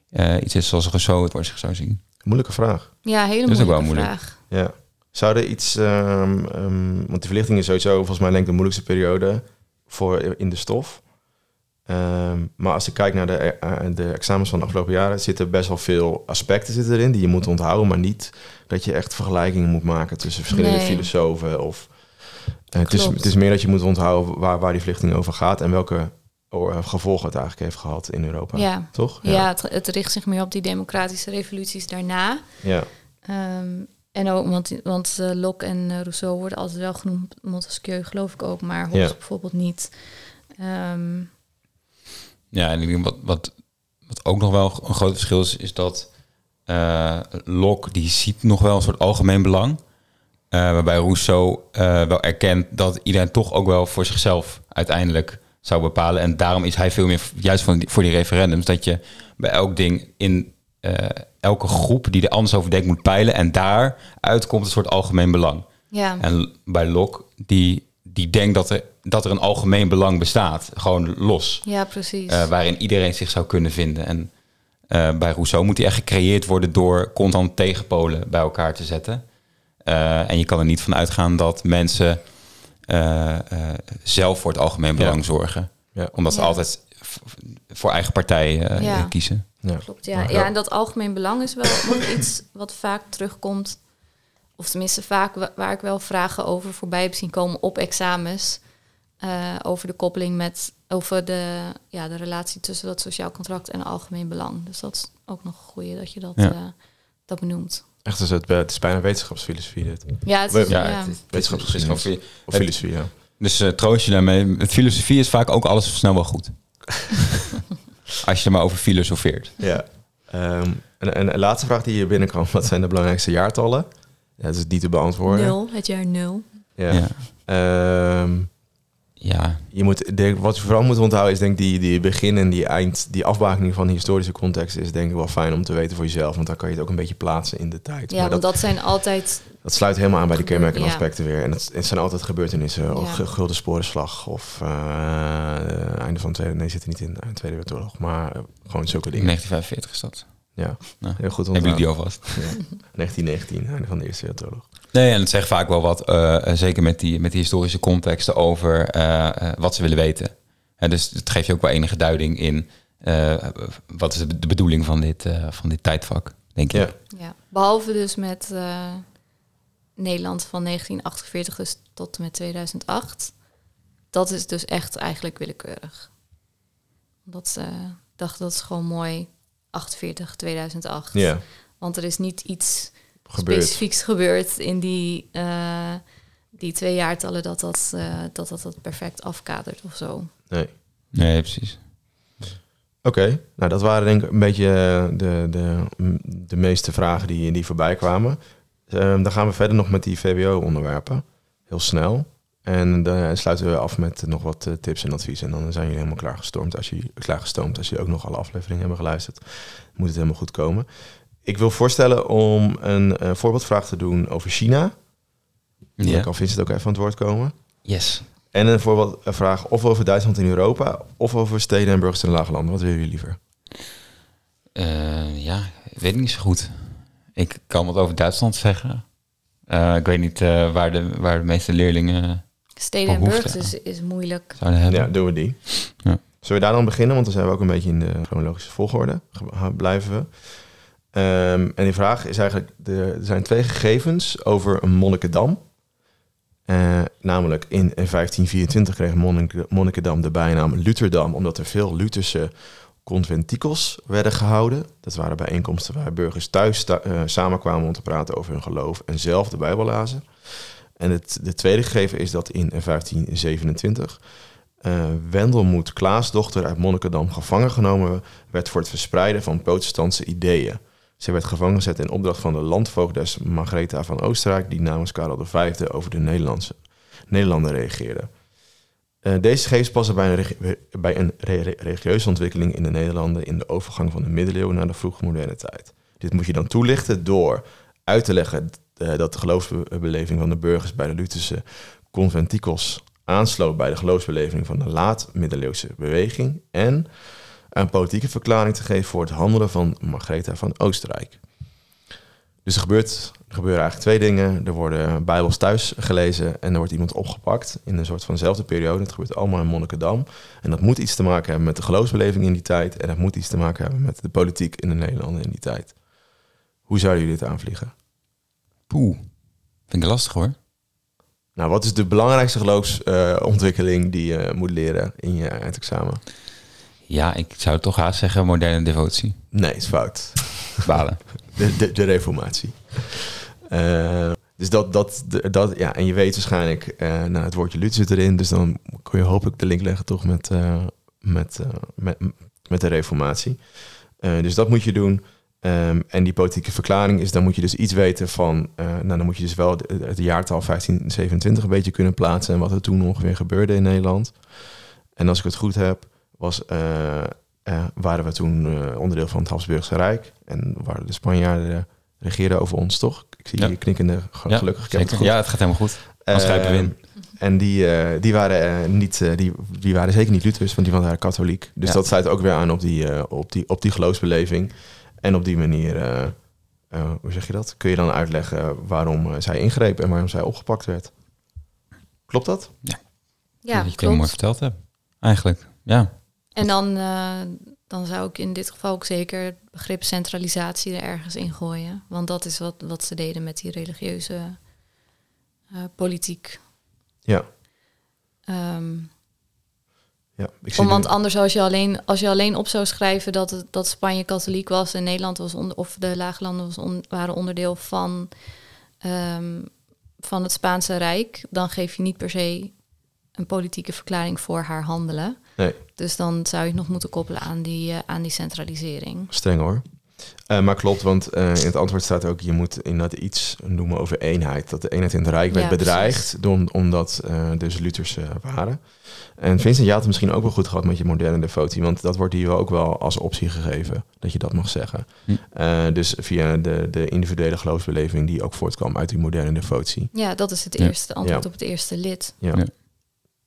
eh, iets is zoals Rousseau het voor zich zou zien. Moeilijke vraag. Ja, hele Dat is ook moeilijke wel moeilijk. vraag. Ja. Zou er iets, ehm, ehm, want de verlichting is sowieso volgens mij denk ik de moeilijkste periode voor in de stof. Ehm, maar als ik kijk naar de, de examens van de afgelopen jaren, zitten best wel veel aspecten zitten erin die je moet onthouden, maar niet dat je echt vergelijkingen moet maken tussen verschillende Nee. filosofen. Of, het, is, het is meer dat je moet onthouden waar, waar die verlichting over gaat en welke oh, eh, gevolgen het eigenlijk heeft gehad in Europa. Ja, Toch? ja. het, het richt zich meer op die democratische revoluties daarna. ja. Ehm, en ook, want, want eh, Locke en eh, Rousseau worden altijd wel genoemd, Montesquieu geloof ik ook, maar Hobbes Ja. bijvoorbeeld niet. Ehm, Ja, en ik denk wat, wat, wat ook nog wel een groot verschil is, is dat eh Locke die ziet nog wel een soort algemeen belang. Eh, waarbij Rousseau eh, wel erkent dat iedereen toch ook wel voor zichzelf uiteindelijk zou bepalen. En daarom is hij veel meer juist van die, voor die referendums. Dat je bij elk ding in eh, elke groep die er anders over denkt moet peilen. En daaruit komt een soort algemeen belang. ja, En bij Locke, die, die denkt dat er, dat er een algemeen belang bestaat. Gewoon los. ja, precies. waarin iedereen zich zou kunnen vinden. En bij Rousseau moet die echt gecreëerd worden door constant tegenpolen bij elkaar te zetten. Eh, en je kan er niet van uitgaan dat mensen eh, eh, zelf voor het algemeen belang Ja. zorgen. Ja. Omdat ze Ja. altijd voor eigen partij eh, Ja. kiezen. Ja. Klopt, ja. Ja. en dat algemeen belang is wel iets wat vaak terugkomt. Of tenminste vaak wa- waar ik wel vragen over voorbij heb zien komen op examens. eh, over de koppeling met, over de, ja, de relatie tussen dat sociaal contract en algemeen belang. Dus dat is ook nog een goeie dat je dat, Ja. eh, dat benoemt. Echt, dus het, het is bijna wetenschapsfilosofie dit. Ja, het is, Ja, gewoon- Of filosofie, ja. Dus eh troost je daarmee. Met filosofie is vaak ook alles snel wel goed. Als je er maar over filosofeert. Ja. Ehm, en, en een laatste vraag die hier binnenkwam. Wat zijn de belangrijkste jaartallen? Ja, dat is niet te beantwoorden. nul, het jaar nul. Ja. Ja. Ehm, ja. je moet, denk, wat je vooral moet onthouden is denk ik die, die begin en die eind, die afbakening van de historische context is denk ik wel fijn om te weten voor jezelf. Want dan kan je het ook een beetje plaatsen in de tijd. Ja, Maar want dat, dat zijn altijd dat sluit helemaal aan bij de ja. aspecten weer. En het, het zijn altijd gebeurtenissen. Of Ja. Gulden Sporenslag. Of eh, einde van de Tweede... Nee, zit er niet in. eh, Tweede Wereldoorlog. Maar eh, gewoon zulke In dingen. 1945 is dat. Ja, Nou, heel goed Hebben jullie onthouden. die alvast? Ja. 1919, einde van de Eerste Wereldoorlog. Nee, en het zegt vaak wel wat, eh, eh, zeker met die, met die historische contexten over eh, eh, wat ze willen weten. En dus het geeft je ook wel enige duiding in eh, wat is de, bedoeling van dit, eh, van dit tijdvak, denk ik. Ja. Ja, behalve dus met, eh, Nederland van 1948 dus tot en met 2008. Dat is dus echt eigenlijk willekeurig. Dat ze dachten dat is gewoon mooi 48, 2008. Ja, Want er is niet iets gebeurt. specifieks gebeurd in die, eh, die twee jaartallen dat dat, eh, dat, dat dat perfect afkadert of zo. Nee. Nee, precies. Oké, nou dat waren denk ik een beetje eh, de, de, de meeste vragen die, die voorbij kwamen. Ehm, dan gaan we verder nog met die VWO-onderwerpen. Heel snel. En dan sluiten we af met nog wat tips en adviezen. En dan zijn jullie helemaal klaargestoomd als je klaargestoomd als je ook nog alle afleveringen hebben geluisterd. Moet het helemaal goed komen. Ik wil voorstellen om een eh, voorbeeldvraag te doen over China. Dan Ja. kan Vincent ook even aan het woord komen. Yes. En een voorbeeldvraag of over Duitsland in Europa... of over steden en burgers in de lage landen. Wat willen jullie liever? Eh, ja, ik weet ik niet zo goed. Ik kan wat over Duitsland zeggen. Eh, ik weet niet eh, waar, de, waar de meeste leerlingen Steden en burgers is, is moeilijk. Ja, doen we die. Ja. Zullen we daar dan beginnen? Want dan zijn we ook een beetje in de chronologische volgorde. Blijven we. Ehm, en die vraag is eigenlijk... er zijn twee gegevens over een Monnikendam. Eh, namelijk in 1524 kreeg Monnik- Monnikendam de bijnaam Lutherdam... omdat er veel Lutherse conventikels werden gehouden. Dat waren bijeenkomsten waar burgers thuis eh, samenkwamen om te praten over hun geloof... en zelf de Bijbel lazen. En het de tweede gegeven is dat in 1527 eh Wendelmoed Klaasdochter uit Monnikendam gevangen genomen werd voor het verspreiden van protestantse ideeën. Ze werd gevangen gezet in opdracht van de landvoogdes Margaretha van Oostenrijk, die namens Karel V over de Nederlandse, Nederlanden reageerde. Eh, deze gegevens passen bij een, bij een re- re- religieuze ontwikkeling in de Nederlanden in de overgang van de middeleeuwen naar de vroege moderne tijd. Dit moet je dan toelichten door uit te leggen eh, dat de geloofsbeleving van de burgers bij de Lutherse conventikels aansloot bij de geloofsbeleving van de laat-middeleeuwse beweging en een politieke verklaring te geven voor het handelen van Margaretha van Oostenrijk. Dus er, gebeurt, er gebeuren eigenlijk twee dingen. Er worden bijbels thuis gelezen en er wordt iemand opgepakt in een soort vanzelfde periode. Het gebeurt allemaal in Monnikendam. En dat moet iets te maken hebben met de geloofsbeleving in die tijd en dat moet iets te maken hebben met de politiek in de Nederlanden in die tijd. Hoe zouden jullie dit aanvliegen? Poeh, vind ik lastig hoor. Nou, wat is de belangrijkste geloofsontwikkeling die je moet leren in je eindexamen? Ja, ik zou toch haast zeggen moderne devotie. Nee, is fout. Balen. De, de, de reformatie. Eh, dus dat, dat, dat, ja, en je weet waarschijnlijk, eh nou, het woordje Luther zit erin, dus dan kun je hopelijk de link leggen toch met, eh, met, met, met de reformatie. Dus dat moet je doen. Ehm, en die politieke verklaring is, dan moet je dus iets weten van, nou dan moet je dus wel het jaartal 1527 een beetje kunnen plaatsen en wat er toen ongeveer gebeurde in Nederland. En als ik het goed heb, was, eh, eh, waren we toen eh, onderdeel van het Habsburgse Rijk en waren de Spanjaarden regeerden over ons, toch? Ik zie Ja. je knikkende, ge- Ja, gelukkig. Ik heb het goed. Ja, het gaat helemaal goed. Als grijpen we in. En die, eh, die, waren, niet, eh, die, die waren zeker niet Luthers, want die waren katholiek. Dus Ja. dat sluit ook weer aan op die, eh, op, die, op die geloofsbeleving. En op die manier, eh, eh, hoe zeg je dat? Kun je dan uitleggen waarom eh, zij ingreep en waarom zij opgepakt werd. Klopt dat? Ja, dat je het heel klopt. mooi verteld hebt. Eigenlijk, ja. En dan, eh, dan zou ik in dit geval ook zeker het begrip centralisatie er ergens in gooien. Want dat is wat, wat ze deden met die religieuze eh, politiek. Ja. Ehm, ja ik zie om, want anders als je, alleen, als je alleen op zou schrijven dat, het, dat Spanje katholiek was en Nederland was onder, of de Laaglanden was on- waren onderdeel van, ehm, van het Spaanse Rijk, dan geef je niet per se een politieke verklaring voor haar handelen. Nee. Dus dan zou je het nog moeten koppelen aan die, eh, aan die centralisering. Streng hoor. Eh, maar klopt, want eh, in het antwoord staat ook... je moet inderdaad iets noemen over eenheid. Dat de eenheid in het Rijk werd Ja, bedreigd... Door, omdat eh dus Luthers waren. En Vincent, je had het misschien ook wel goed gehad met je moderne devotie... want dat wordt hier ook wel als optie gegeven... dat je dat mag zeggen. Hm. Eh, dus via de, de individuele geloofsbeleving... die ook voortkwam uit die moderne devotie. Ja, dat is het Ja. eerste antwoord Ja. op het eerste lid. Ja.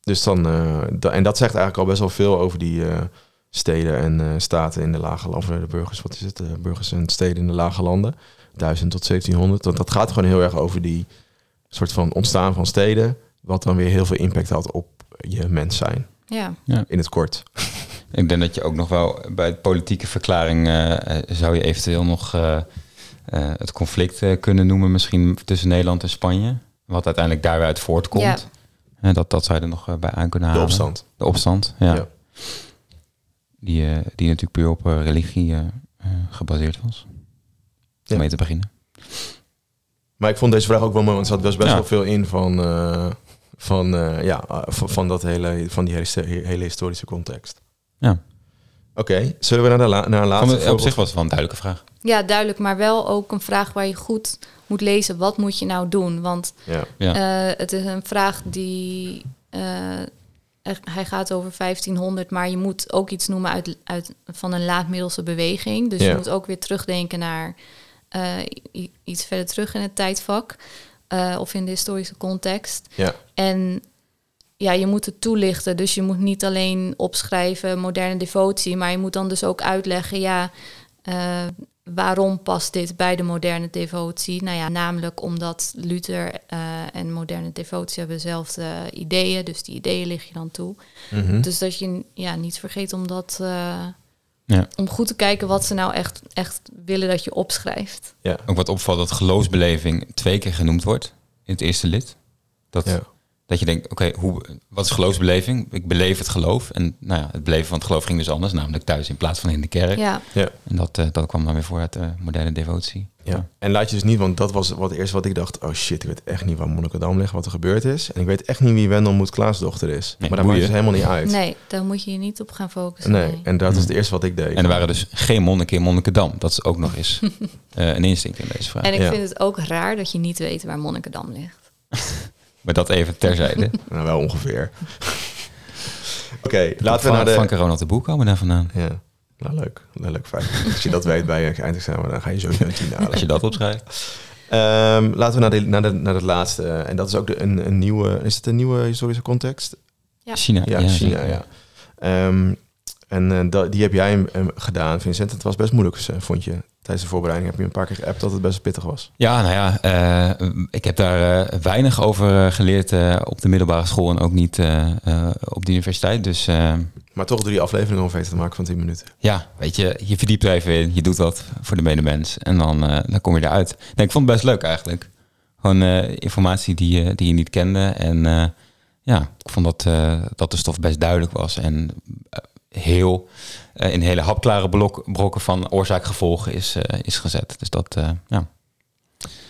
Ja. Dus dan... eh, da- en dat zegt eigenlijk al best wel veel over die... eh, steden en eh, staten in de lage landen, of de burgers, wat is het, de burgers en steden in de lage landen, 1000 tot 1700. Want dat gaat gewoon heel erg over die soort van ontstaan van steden, wat dan weer heel veel impact had op je mens zijn, Ja, in het kort. Ik denk dat je ook nog wel bij de politieke verklaring zou je eventueel nog eh, eh, het conflict eh, kunnen noemen, misschien tussen Nederland en Spanje. Wat uiteindelijk daaruit voortkomt. Ja. Dat, dat zou je er nog eh, bij aan kunnen De halen. opstand. De opstand, ja. Ja. Die, eh, die natuurlijk puur op eh, religie gebaseerd was. Om Ja. mee te beginnen. Maar ik vond deze vraag ook wel mooi, want er zat best, best Ja. wel veel in van, eh, van, eh, ja, van, van, dat hele, van die hele, historische context. Ja. Oké, zullen we naar, de la, naar een laatste Van, op zich was het wel een duidelijke vraag. Ja, duidelijk, maar wel ook een vraag waar je goed moet lezen. Wat moet je nou doen? Want Ja, Ja. eh, het is een vraag die... eh, er- hij gaat over 1500, maar je moet ook iets noemen uit, uit, van een laatmiddelse beweging. Dus Ja. je moet ook weer terugdenken naar eh, iets verder terug in het tijdvak. eh, of in de historische context. ja, En ja, je moet het toelichten. Dus je moet niet alleen opschrijven moderne devotie, maar je moet dan dus ook uitleggen, ja, eh, waarom past dit bij de moderne devotie? Nou ja, namelijk omdat Luther eh, en moderne devotie hebben dezelfde ideeën, dus die ideeën lig je dan toe. Mhm. Dus dat je ja, niet vergeet om dat, eh, Ja. om goed te kijken wat ze nou echt, echt willen dat je opschrijft. ja, Ook wat opvalt dat geloofsbeleving twee keer genoemd wordt in het eerste lid. Dat, ja. Dat je denkt, oké, hoe wat is geloofsbeleving? Ik beleef het geloof. En nou ja, het beleven van het geloof ging dus anders, namelijk thuis in plaats van in de kerk. Ja, ja. En dat, eh, dat kwam dan weer voor uit de moderne devotie. Ja. En laat je dus niet, want dat was wat eerst wat ik dacht. Oh shit, ik weet echt niet waar Monnikendam ligt, wat er gebeurd is. En ik weet echt niet wie Wendel Moed Klaasdochter is. Nee, maar daar maakt het helemaal niet uit. nee, daar moet je je niet op gaan focussen. Nee, en dat is het eerste wat ik deed. En er waren dus geen monniken in Monnikendam. Dat is ook nog eens eh, een instinct in deze vraag. En ik Ja. vind het ook raar dat je niet weet waar Monnikendam ligt. Maar dat even terzijde. Nou, wel ongeveer. Oké, laten we van, naar de... Van Ronald de Boek komen daar vandaan. Ja, nou leuk. Een leuk feit. Als je dat weet bij je eindexamen, dan ga je sowieso een tien halen. Als je dat opschrijft. Ehm, laten we naar, de, naar, de, naar het laatste. En dat is ook de, een, een nieuwe... Is het een nieuwe historische context? Ja. China. Ja, China, zeker. ja. Ehm, en dat, die heb jij eh, gedaan, Vincent. Het was best moeilijk, eh, vond je. Tijdens de voorbereiding heb je een paar keer geappt dat het best pittig was. Ja, nou ja, eh, ik heb daar eh, weinig over eh, geleerd op de middelbare school en ook niet op de universiteit. Dus Maar toch drie afleveringen om te maken van 10 minuten. ja, weet je, je verdiept er even in, je doet wat voor de medemens en dan, dan kom je eruit. Nee, ik vond het best leuk eigenlijk. Gewoon informatie die, je die je niet kende en ja, ik vond dat, dat de stof best duidelijk was en heel in hele hapklare blok, brokken van oorzaak-gevolgen is, eh, is gezet. Dus dat, eh, ja.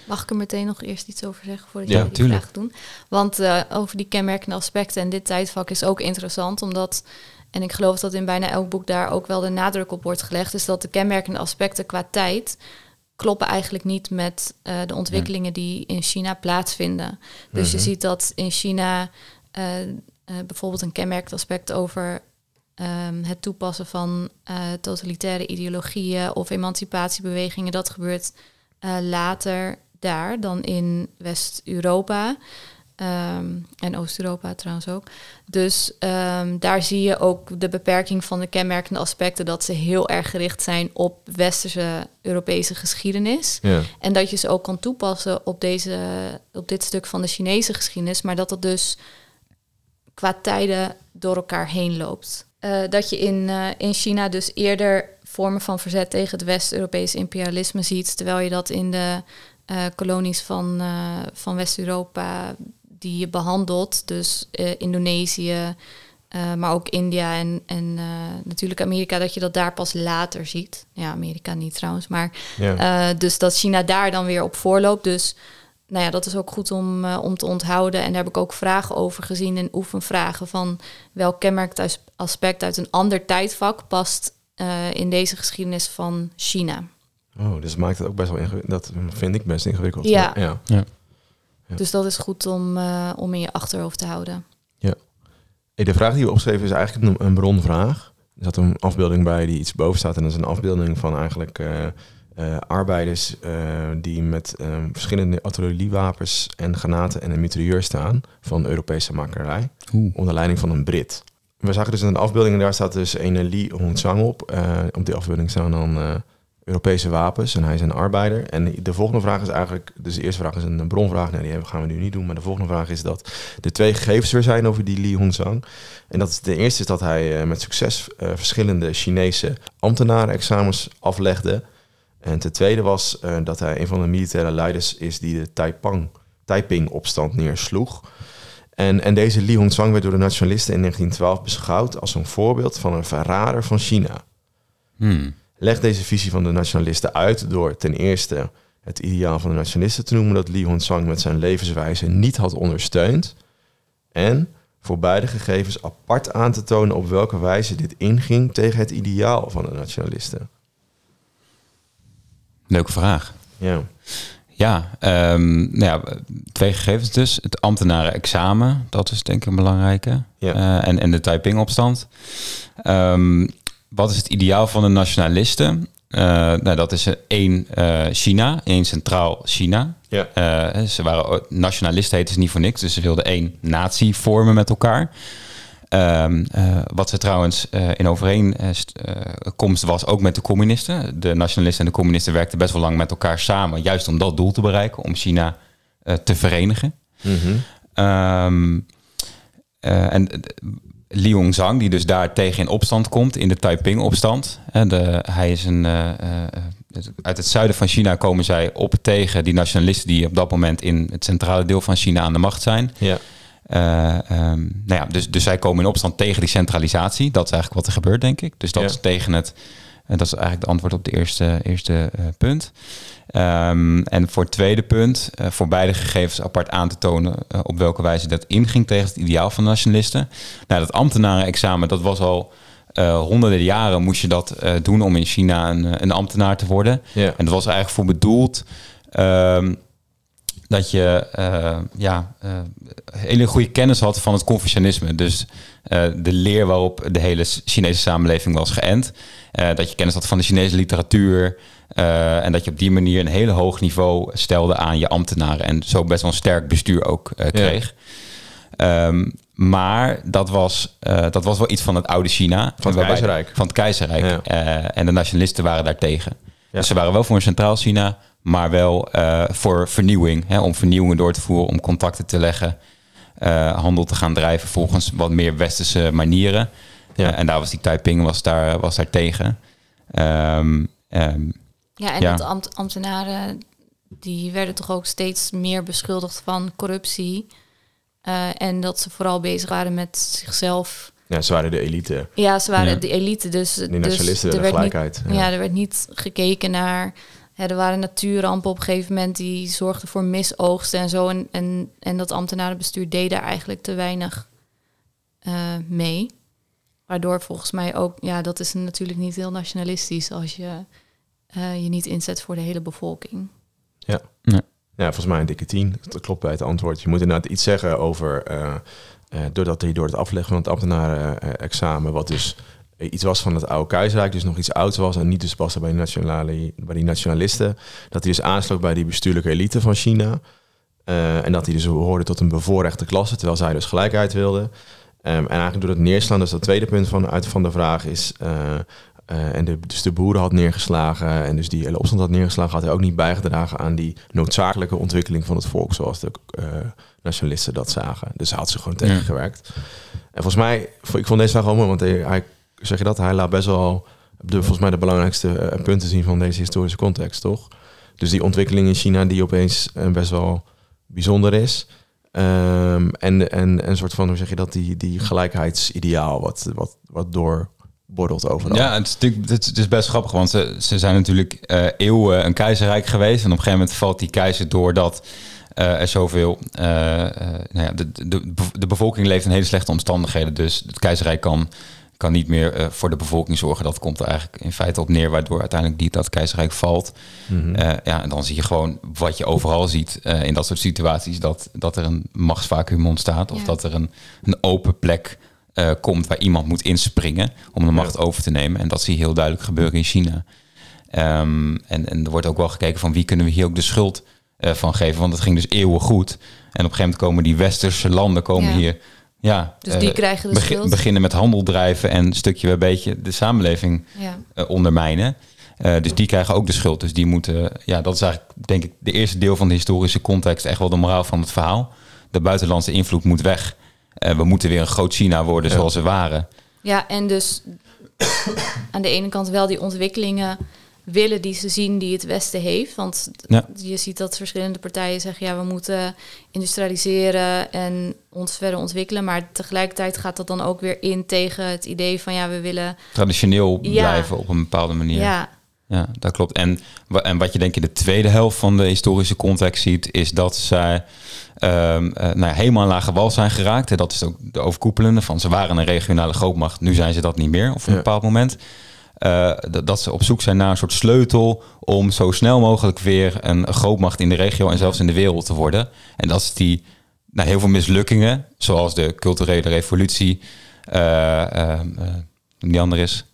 Mag ik er meteen nog eerst iets over zeggen voordat Ja, jullie die tuurlijk. vraag doen? Want eh, over die kenmerkende aspecten en dit tijdvak is ook interessant, omdat, en ik geloof dat in bijna elk boek daar ook wel de nadruk op wordt gelegd, is dat de kenmerkende aspecten qua tijd kloppen eigenlijk niet met eh, de ontwikkelingen die in China plaatsvinden. Dus je Mhm. ziet dat in China eh, eh, bijvoorbeeld een kenmerkend aspect over ehm, het toepassen van eh, totalitaire ideologieën of emancipatiebewegingen, dat gebeurt eh, later daar dan in West-Europa. Ehm, en Oost-Europa trouwens ook. Dus ehm, daar zie je ook de beperking van de kenmerkende aspecten dat ze heel erg gericht zijn op westerse Europese geschiedenis. Ja. En dat je ze ook kan toepassen op, deze, op dit stuk van de Chinese geschiedenis, maar dat het dus qua tijden door elkaar heen loopt. Eh, dat je in, eh, in China dus eerder vormen van verzet tegen het West-Europese imperialisme ziet, terwijl je dat in de eh, kolonies van, van West-Europa die je behandelt, dus Indonesië, maar ook India en, en natuurlijk Amerika, dat je dat daar pas later ziet. Ja, Amerika niet trouwens, maar Ja. dus dat China daar dan weer op voorloopt. Dus nou ja, dat is ook goed om, om te onthouden. En daar heb ik ook vragen over gezien in oefenvragen van welk kenmerkend aspect uit een ander tijdvak past eh, in deze geschiedenis van China. Oh, dus maakt het ook best wel ingewikkeld. Dat vind ik best ingewikkeld. Ja. Maar, ja. Ja. Dus dat is goed om, eh, om in je achterhoofd te houden. Hey, de vraag die we opschreven is eigenlijk een, een bronvraag. Er zat een afbeelding bij die iets boven staat. En dat is een afbeelding van eigenlijk eh, eh, arbeiders eh, die met eh, verschillende artilleriewapens en granaten en een mitrailleur staan van Europese makerij. Oeh. onder leiding van een Brit. We zagen dus een afbeelding en daar staat dus een Li Hongzhang op. Eh, op die afbeelding staan dan eh, Europese wapens en hij is een arbeider. En de volgende vraag is eigenlijk, dus de eerste vraag is een bronvraag, nee, die gaan we nu niet doen. Maar de volgende vraag is dat er twee gegevens er zijn over die Li Hongzhang. En dat is, de eerste is dat hij eh, met succes verschillende Chinese ambtenaren examens aflegde. En ten tweede was dat hij een van de militaire leiders is die de Taipang, Taiping-opstand neersloeg. En, en deze Li Hongzhang werd door de nationalisten in 1912 beschouwd als een voorbeeld van een verrader van China. Hmm. Leg deze visie van de nationalisten uit door ten eerste het ideaal van de nationalisten te noemen dat Li Hongzhang met zijn levenswijze niet had ondersteund. En voor beide gegevens apart aan te tonen op welke wijze dit inging tegen het ideaal van de nationalisten. Leuke vraag. Ja, Ja, ehm, nou ja, twee gegevens dus. Het ambtenaren-examen, dat is denk ik een belangrijke. Ja. Eh, en, en de Taiping-opstand. Ehm, wat is het ideaal van de nationalisten? Eh, nou, dat is één eh, China, één centraal China. ja, ze waren nationalisten, heten ze niet voor niks. Dus ze wilden één natie vormen met elkaar. Ehm, eh, wat ze trouwens eh, in overeenkomst was ook met de communisten. De nationalisten en de communisten werkten best wel lang met elkaar samen, juist om dat doel te bereiken, om China eh, te verenigen. Eh, en eh, Li Hongzhang, die dus daar tegen in opstand komt, in de Taiping-opstand. Hij is een, eh, eh, eh, uit het zuiden van China komen zij op tegen die nationalisten die op dat moment in het centrale deel van China aan de macht zijn. ja, Eh, ehm, nou ja, dus, dus zij komen in opstand tegen die centralisatie. Dat is eigenlijk wat er gebeurt, denk ik. Dus dat Ja. is tegen het. En dat is eigenlijk de antwoord op de eerste, eerste eh, punt. Ehm, en voor het tweede punt, eh, voor beide gegevens apart aan te tonen op welke wijze dat inging tegen het ideaal van nationalisten. Nou, dat ambtenarenexamen, dat was al honderden jaren moest je dat doen om in China een, een ambtenaar te worden. ja, En dat was eigenlijk voor bedoeld ehm, dat je eh, ja, eh, hele goede kennis had van het Confucianisme. Dus eh, de leer waarop de hele Chinese samenleving was geënt. Dat je kennis had van de Chinese literatuur. en dat je op die manier een hele hoog niveau stelde aan je ambtenaren. En zo best wel een sterk bestuur ook kreeg. Ehm, maar dat was, dat was wel iets van het oude China. het Waarbij- keizerrijk. Van het keizerrijk. Ja. En de nationalisten waren daartegen. Ja. Dus ze waren wel voor een centraal China, maar wel eh, voor vernieuwing. Hè, om vernieuwingen door te voeren, om contacten te leggen, eh, handel te gaan drijven volgens wat meer westerse manieren. Ja. Eh, en daar was die Taiping was daar, was daar tegen. Ehm, ehm, Ja, en Ja. dat ambt- ambtenaren die werden toch ook steeds meer beschuldigd van corruptie. Eh, en dat ze vooral bezig waren met zichzelf. ja, ze waren de elite. Ja, ze waren Ja. de elite, dus, Die dus er niet, gelijkheid. ja. er werd niet gekeken naar. Er waren natuurrampen op een gegeven moment die zorgden voor misoogsten en zo. En, en, en dat ambtenarenbestuur deed daar eigenlijk te weinig eh, mee. Waardoor volgens mij ook, ja, dat is natuurlijk niet heel nationalistisch als je eh, je niet inzet voor de hele bevolking. Ja. Ja. ja, volgens mij een dikke tien. Dat klopt bij het antwoord. Je moet inderdaad iets zeggen over... eh, eh, doordat hij door het afleggen van het ambtenaren-examen... wat dus iets was van het oude keizerrijk... dus nog iets ouds was en niet dus paste bij nationale, bij die nationalisten... dat hij dus aansloot bij die bestuurlijke elite van China... Eh, en dat hij dus hoorde tot een bevoorrechte klasse... terwijl zij dus gelijkheid wilde... Ehm, en eigenlijk door het neerslaan, dus dat tweede punt van, uit van de vraag is... eh, eh, en de, dus de boeren had neergeslagen en dus die hele opstand had neergeslagen... had hij ook niet bijgedragen aan die noodzakelijke ontwikkeling van het volk... zoals de eh, nationalisten dat zagen. Dus hij had ze gewoon tegengewerkt. En volgens mij, ik vond deze vraag wel mooi, want hij, hij zeg je dat, hij laat best wel de, volgens mij de belangrijkste eh, punten zien van deze historische context, toch? Dus die ontwikkeling in China die opeens eh, best wel bijzonder is. Ehm, en, en een soort van, hoe zeg je dat, die, die gelijkheidsideaal wat, wat, wat doorborrelt overal. Ja, het is, het is- best grappig, want ze, ze zijn natuurlijk eh, eeuwen een keizerrijk geweest. En op een gegeven moment valt die keizer doordat eh er zoveel... nou ja, de, de, de bevolking leeft in hele slechte omstandigheden. Dus het keizerrijk kan, kan niet meer eh, voor de bevolking zorgen. Dat komt er eigenlijk in feite op neer, waardoor uiteindelijk die, dat keizerrijk valt. Mhm. Eh, ja, en dan zie je gewoon wat je overal ziet eh, in dat soort situaties. Dat, dat er een machtsvacuum ontstaat. Of Ja. dat er een, een open plek eh, komt waar iemand moet inspringen om de macht Ja. over te nemen. En dat zie je heel duidelijk gebeuren in China. Ehm, en, en er wordt ook wel gekeken van wie kunnen we hier ook de schuld eh, van geven. Want het ging dus eeuwen goed. En op een gegeven moment komen die westerse landen komen Ja. hier. Ja, Dus die eh, krijgen de begin- schuld. beginnen met handel drijven en stukje bij beetje de samenleving Ja. eh, ondermijnen. Eh, dus die krijgen ook de schuld. Dus die moeten, ja, dat is eigenlijk denk ik de eerste deel van de historische context, echt wel de moraal van het verhaal. De buitenlandse invloed moet weg. Eh, we moeten weer een groot China worden Ja. zoals we waren. Ja, en dus aan de ene kant wel die ontwikkelingen willen die ze zien die het Westen heeft. Want Ja. je ziet dat verschillende partijen zeggen, ja, we moeten industrialiseren en ons verder ontwikkelen. Maar tegelijkertijd gaat dat dan ook weer in tegen het idee van, ja, we willen... Traditioneel Ja. blijven op een bepaalde manier. Ja, Ja, dat klopt. En, en wat je denk in de tweede helft van de historische context ziet, is dat zij ehm, eh, nou ja, helemaal aan lage wal zijn geraakt. En dat is ook de overkoepelende van ze waren een regionale grootmacht, nu zijn ze dat niet meer, of op een Ja. bepaald moment. Eh, dat, dat ze op zoek zijn naar een soort sleutel om zo snel mogelijk weer een grootmacht in de regio en zelfs in de wereld te worden. En dat is die nou, heel veel mislukkingen, zoals de culturele revolutie, eh, eh, eh, die andere is.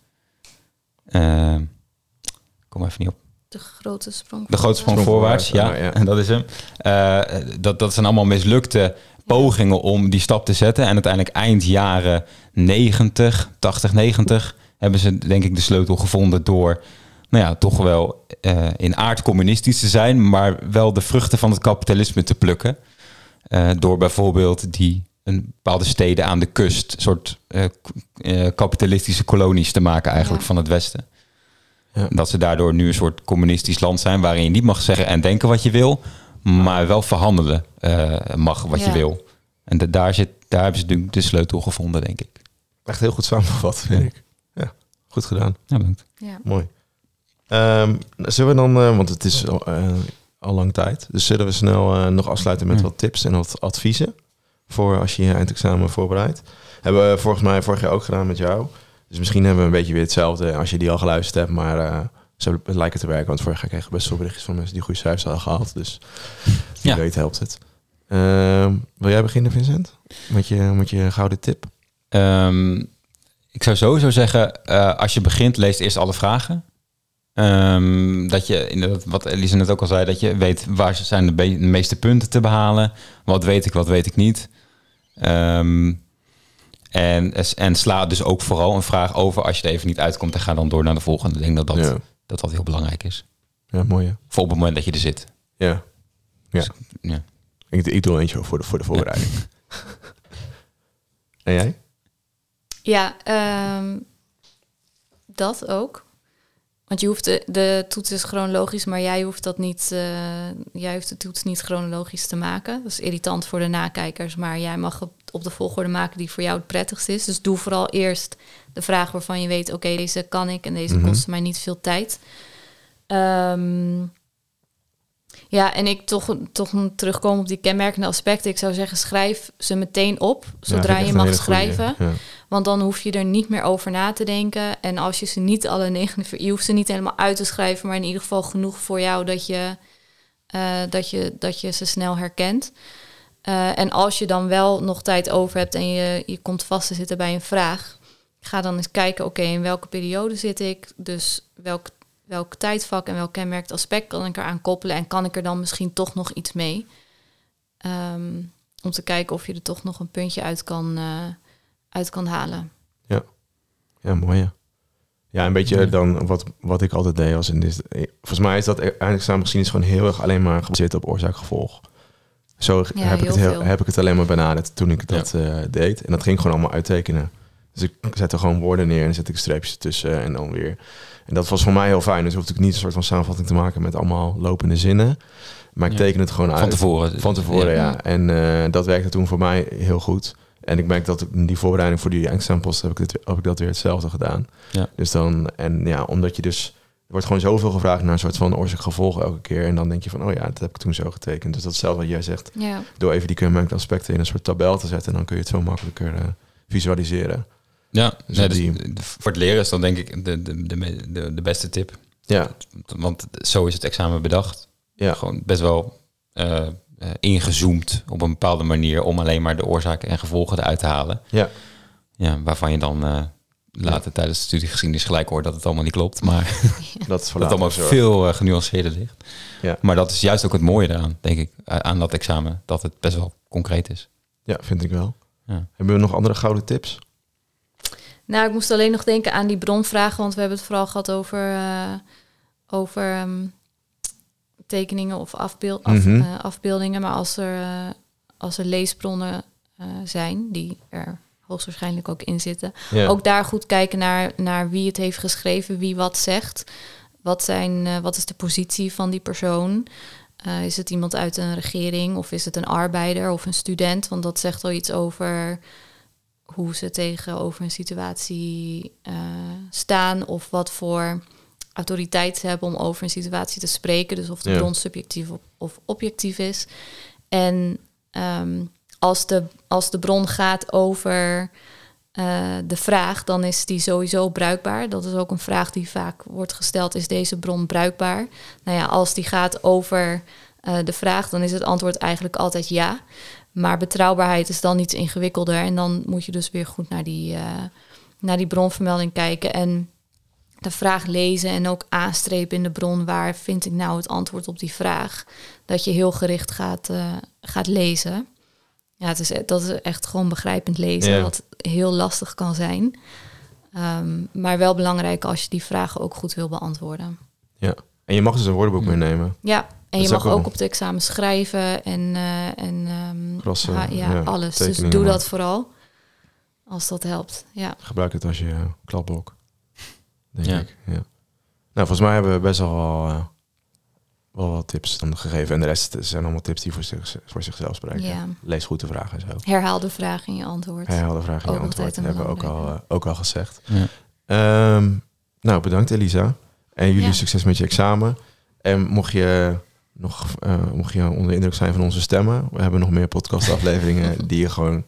Kom even niet op. de grote sprong. De grote sprong voorwaarts, voorwaarts, ja, ja. en dat is hem. Eh, dat, dat zijn allemaal mislukte pogingen om die stap te zetten. En uiteindelijk eind jaren 90, 80, 90 hebben ze denk ik de sleutel gevonden door, nou ja, toch wel eh, in aard communistisch te zijn, maar wel de vruchten van het kapitalisme te plukken. Eh, door bijvoorbeeld die een bepaalde steden aan de kust, soort eh, eh, kapitalistische kolonies te maken eigenlijk Ja. van het Westen. Ja. Dat ze daardoor nu een soort communistisch land zijn waarin je niet mag zeggen en denken wat je wil, maar wel verhandelen eh, mag wat je wil. En de- daar, zit, daar hebben ze de, de sleutel gevonden, denk ik. Echt heel goed samengevat, vind Ja. ik. Goed gedaan. Ja, bedankt. Ja. Mooi. Ehm, zullen we dan, eh, want het is al, eh, al lang tijd, dus zullen we snel eh, nog afsluiten met Ja. wat tips en wat adviezen voor als je je eindexamen voorbereidt. Hebben we volgens mij vorig jaar ook gedaan met jou. Dus misschien hebben we een beetje weer hetzelfde als je die al geluisterd hebt, maar eh zo het lijkt het te werken. Want vorig jaar kregen we best veel berichtjes van mensen die goede cijfers hadden gehaald. Dus wie Ja. weet helpt het. Ehm, wil jij beginnen, Vincent? Met je, met je gouden tip? Ehm, ik zou sowieso zeggen, eh, als je begint, lees eerst alle vragen. Ehm, dat je, inderdaad, wat Elise net ook al zei, dat je weet waar zijn de, meeste punten te behalen. Wat weet ik, wat weet ik niet. Ehm, en, en sla dus ook vooral een vraag over als je er even niet uitkomt en ga dan door naar de volgende. Ik denk dat dat, ja. dat, dat heel belangrijk is. ja, mooi. hè? Voor op het moment dat je er zit. Ja. Ja. Dus, ja. Ik, ik doe eentje voor de, voor de voorbereiding. en jij? Ja, ehm, dat ook. Want je hoeft de, de toets is chronologisch, maar jij hoeft dat niet. eh, jij hoeft de toets niet chronologisch te maken. Dat is irritant voor de nakijkers, maar jij mag op, op de volgorde maken die voor jou het prettigst is. Dus doe vooral eerst de vraag waarvan je weet: oké, deze kan ik en deze Mhm. kost mij niet veel tijd. Ehm, ja, en ik toch, toch een terugkomen op die kenmerkende aspecten. Ik zou zeggen, schrijf ze meteen op, zodra Ja, je mag goeie. schrijven. Ja. Want dan hoef je er niet meer over na te denken. En als je ze niet alle 49, je hoeft ze niet helemaal uit te schrijven, maar in ieder geval genoeg voor jou dat je, eh, dat je, dat je ze snel herkent. Eh, en als je dan wel nog tijd over hebt en je, je komt vast te zitten bij een vraag, ga dan eens kijken, oké, in welke periode zit ik? Dus welk, welk tijdvak en welk kenmerkt aspect kan ik eraan koppelen en kan ik er dan misschien toch nog iets mee? Ehm, om te kijken of je er toch nog een puntje uit kan, eh, uit kan halen. Ja, mooi ja. Ja, een beetje Ja. dan wat, wat ik altijd deed. Was in dit, volgens mij is dat eigenlijk samen gezien is gewoon heel erg alleen maar gebaseerd op oorzaak-gevolg. Zo Ja, heb, ik het heel heb ik het alleen maar benaderd toen ik dat eh, deed. En dat ging ik gewoon allemaal uittekenen. Dus ik zette gewoon woorden neer en zette ik streepjes tussen en dan weer. En dat was voor mij heel fijn. Dus hoefde ik niet een soort van samenvatting te maken met allemaal lopende zinnen. Maar ik Ja. teken het gewoon uit. Van tevoren. Van tevoren, ja. Ja. En eh, dat werkte toen voor mij heel goed. En ik merk dat ik in die voorbereiding voor die examens heb ik, dit, heb ik dat weer hetzelfde gedaan. Ja. Dus dan, en ja, omdat je dus, er wordt gewoon zoveel gevraagd naar een soort van oorzaak-gevolg elke keer. En dan denk je van, oh ja, dat heb ik toen zo getekend. Dus dat is hetzelfde wat jij zegt. Ja, Door even die kenmerkende aspecten in een soort tabel te zetten, dan kun je het veel makkelijker eh, visualiseren. Ja, Dus nee, dus die- voor het leren is dan denk ik de, de, de, de, de beste tip. Ja, Want zo is het examen bedacht. ja, Gewoon best wel eh, eh, ingezoomd op een bepaalde manier om alleen maar de oorzaken en gevolgen eruit te halen. ja. Ja, waarvan je dan eh, later tijdens de studiegeschiedenis gelijk hoort dat het allemaal niet klopt. Maar Dat is voor dat het later allemaal veel eh, genuanceerder ligt. Ja. Maar dat is juist ook het mooie eraan, denk ik, aan dat examen. Dat het best wel concreet is. Ja, vind ik wel. Ja. Hebben we nog andere gouden tips? nou, ik moest alleen nog denken aan die bronvragen, want we hebben het vooral gehad over, eh, over ehm, tekeningen of afbeeld, af- Mhm. eh, afbeeldingen. Maar als er, eh, als er leesbronnen eh, zijn, die er hoogstwaarschijnlijk ook in zitten, Ja. ook daar goed kijken naar, naar wie het heeft geschreven, wie wat zegt. wat, zijn, wat is de positie van die persoon? Is het iemand uit een regering of is het een arbeider of een student? Want dat zegt al iets over hoe ze tegenover een situatie staan of wat voor autoriteit hebben om over een situatie te spreken. Dus of de Ja. bron subjectief of, of objectief is. En ehm, als, de, als de bron gaat over eh, de vraag, dan is die sowieso bruikbaar. Dat is ook een vraag die vaak wordt gesteld: is deze bron bruikbaar? Nou ja, als die gaat over eh, de vraag, dan is het antwoord eigenlijk altijd ja. Maar betrouwbaarheid is dan iets ingewikkelder. En dan moet je dus weer goed naar die, eh, naar die bronvermelding kijken. En de vraag lezen en ook aanstrepen in de bron. Waar vind ik nou het antwoord op die vraag? Dat je heel gericht gaat, eh, gaat lezen. Ja, het is, e- dat is echt gewoon begrijpend lezen. Ja. Wat heel lastig kan zijn. Ehm, maar wel belangrijk als je die vragen ook goed wil beantwoorden. En je mag dus een woordenboek Ja. meenemen. Ja, en je mag ook op het examen schrijven en, eh, en ehm, Krassen, ha- ja, ja, alles. Dus doe dat vooral. Als dat helpt. Ja. Gebruik het als je uh, kladblok. Denk Ja. ik. Ja. Nou, volgens mij hebben we best wel, wel, eh, wel wat tips dan gegeven. En de rest zijn allemaal tips die voor, zich, voor zichzelf spreken. Ja. Lees goed de vragen en zo. Herhaal de vraag in je antwoord. Herhaal de vraag in je Ook antwoord. altijd een hebben we ook al, eh, ook al gezegd. Ja. Ehm, nou, bedankt Elisa. En jullie Ja. succes met je examen. En mocht je nog eh, mocht je onder de indruk zijn van onze stemmen, we hebben nog meer podcastafleveringen die je gewoon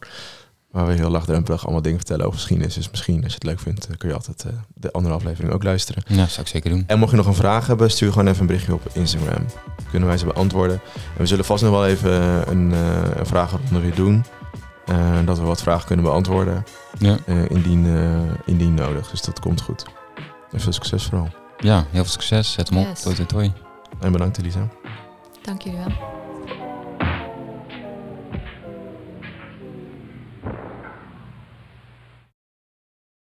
waar we heel laagdrempelig allemaal dingen vertellen over geschiedenis. Dus misschien als je het leuk vindt, eh, kun je altijd eh, de andere aflevering ook luisteren. Ja, zou ik zeker doen. En mocht je nog een vraag hebben, stuur gewoon even een berichtje op Instagram. Kunnen wij ze beantwoorden. En we zullen vast nog wel even een, eh een vragenronde weer doen. Eh, dat we wat vragen kunnen beantwoorden. Ja, eh, indien, eh, indien nodig. Dus dat komt goed. En veel succes vooral. ja heel veel succes. Zet hem op. Toi, toi, toi. En bedankt Elisa. Dank jullie wel.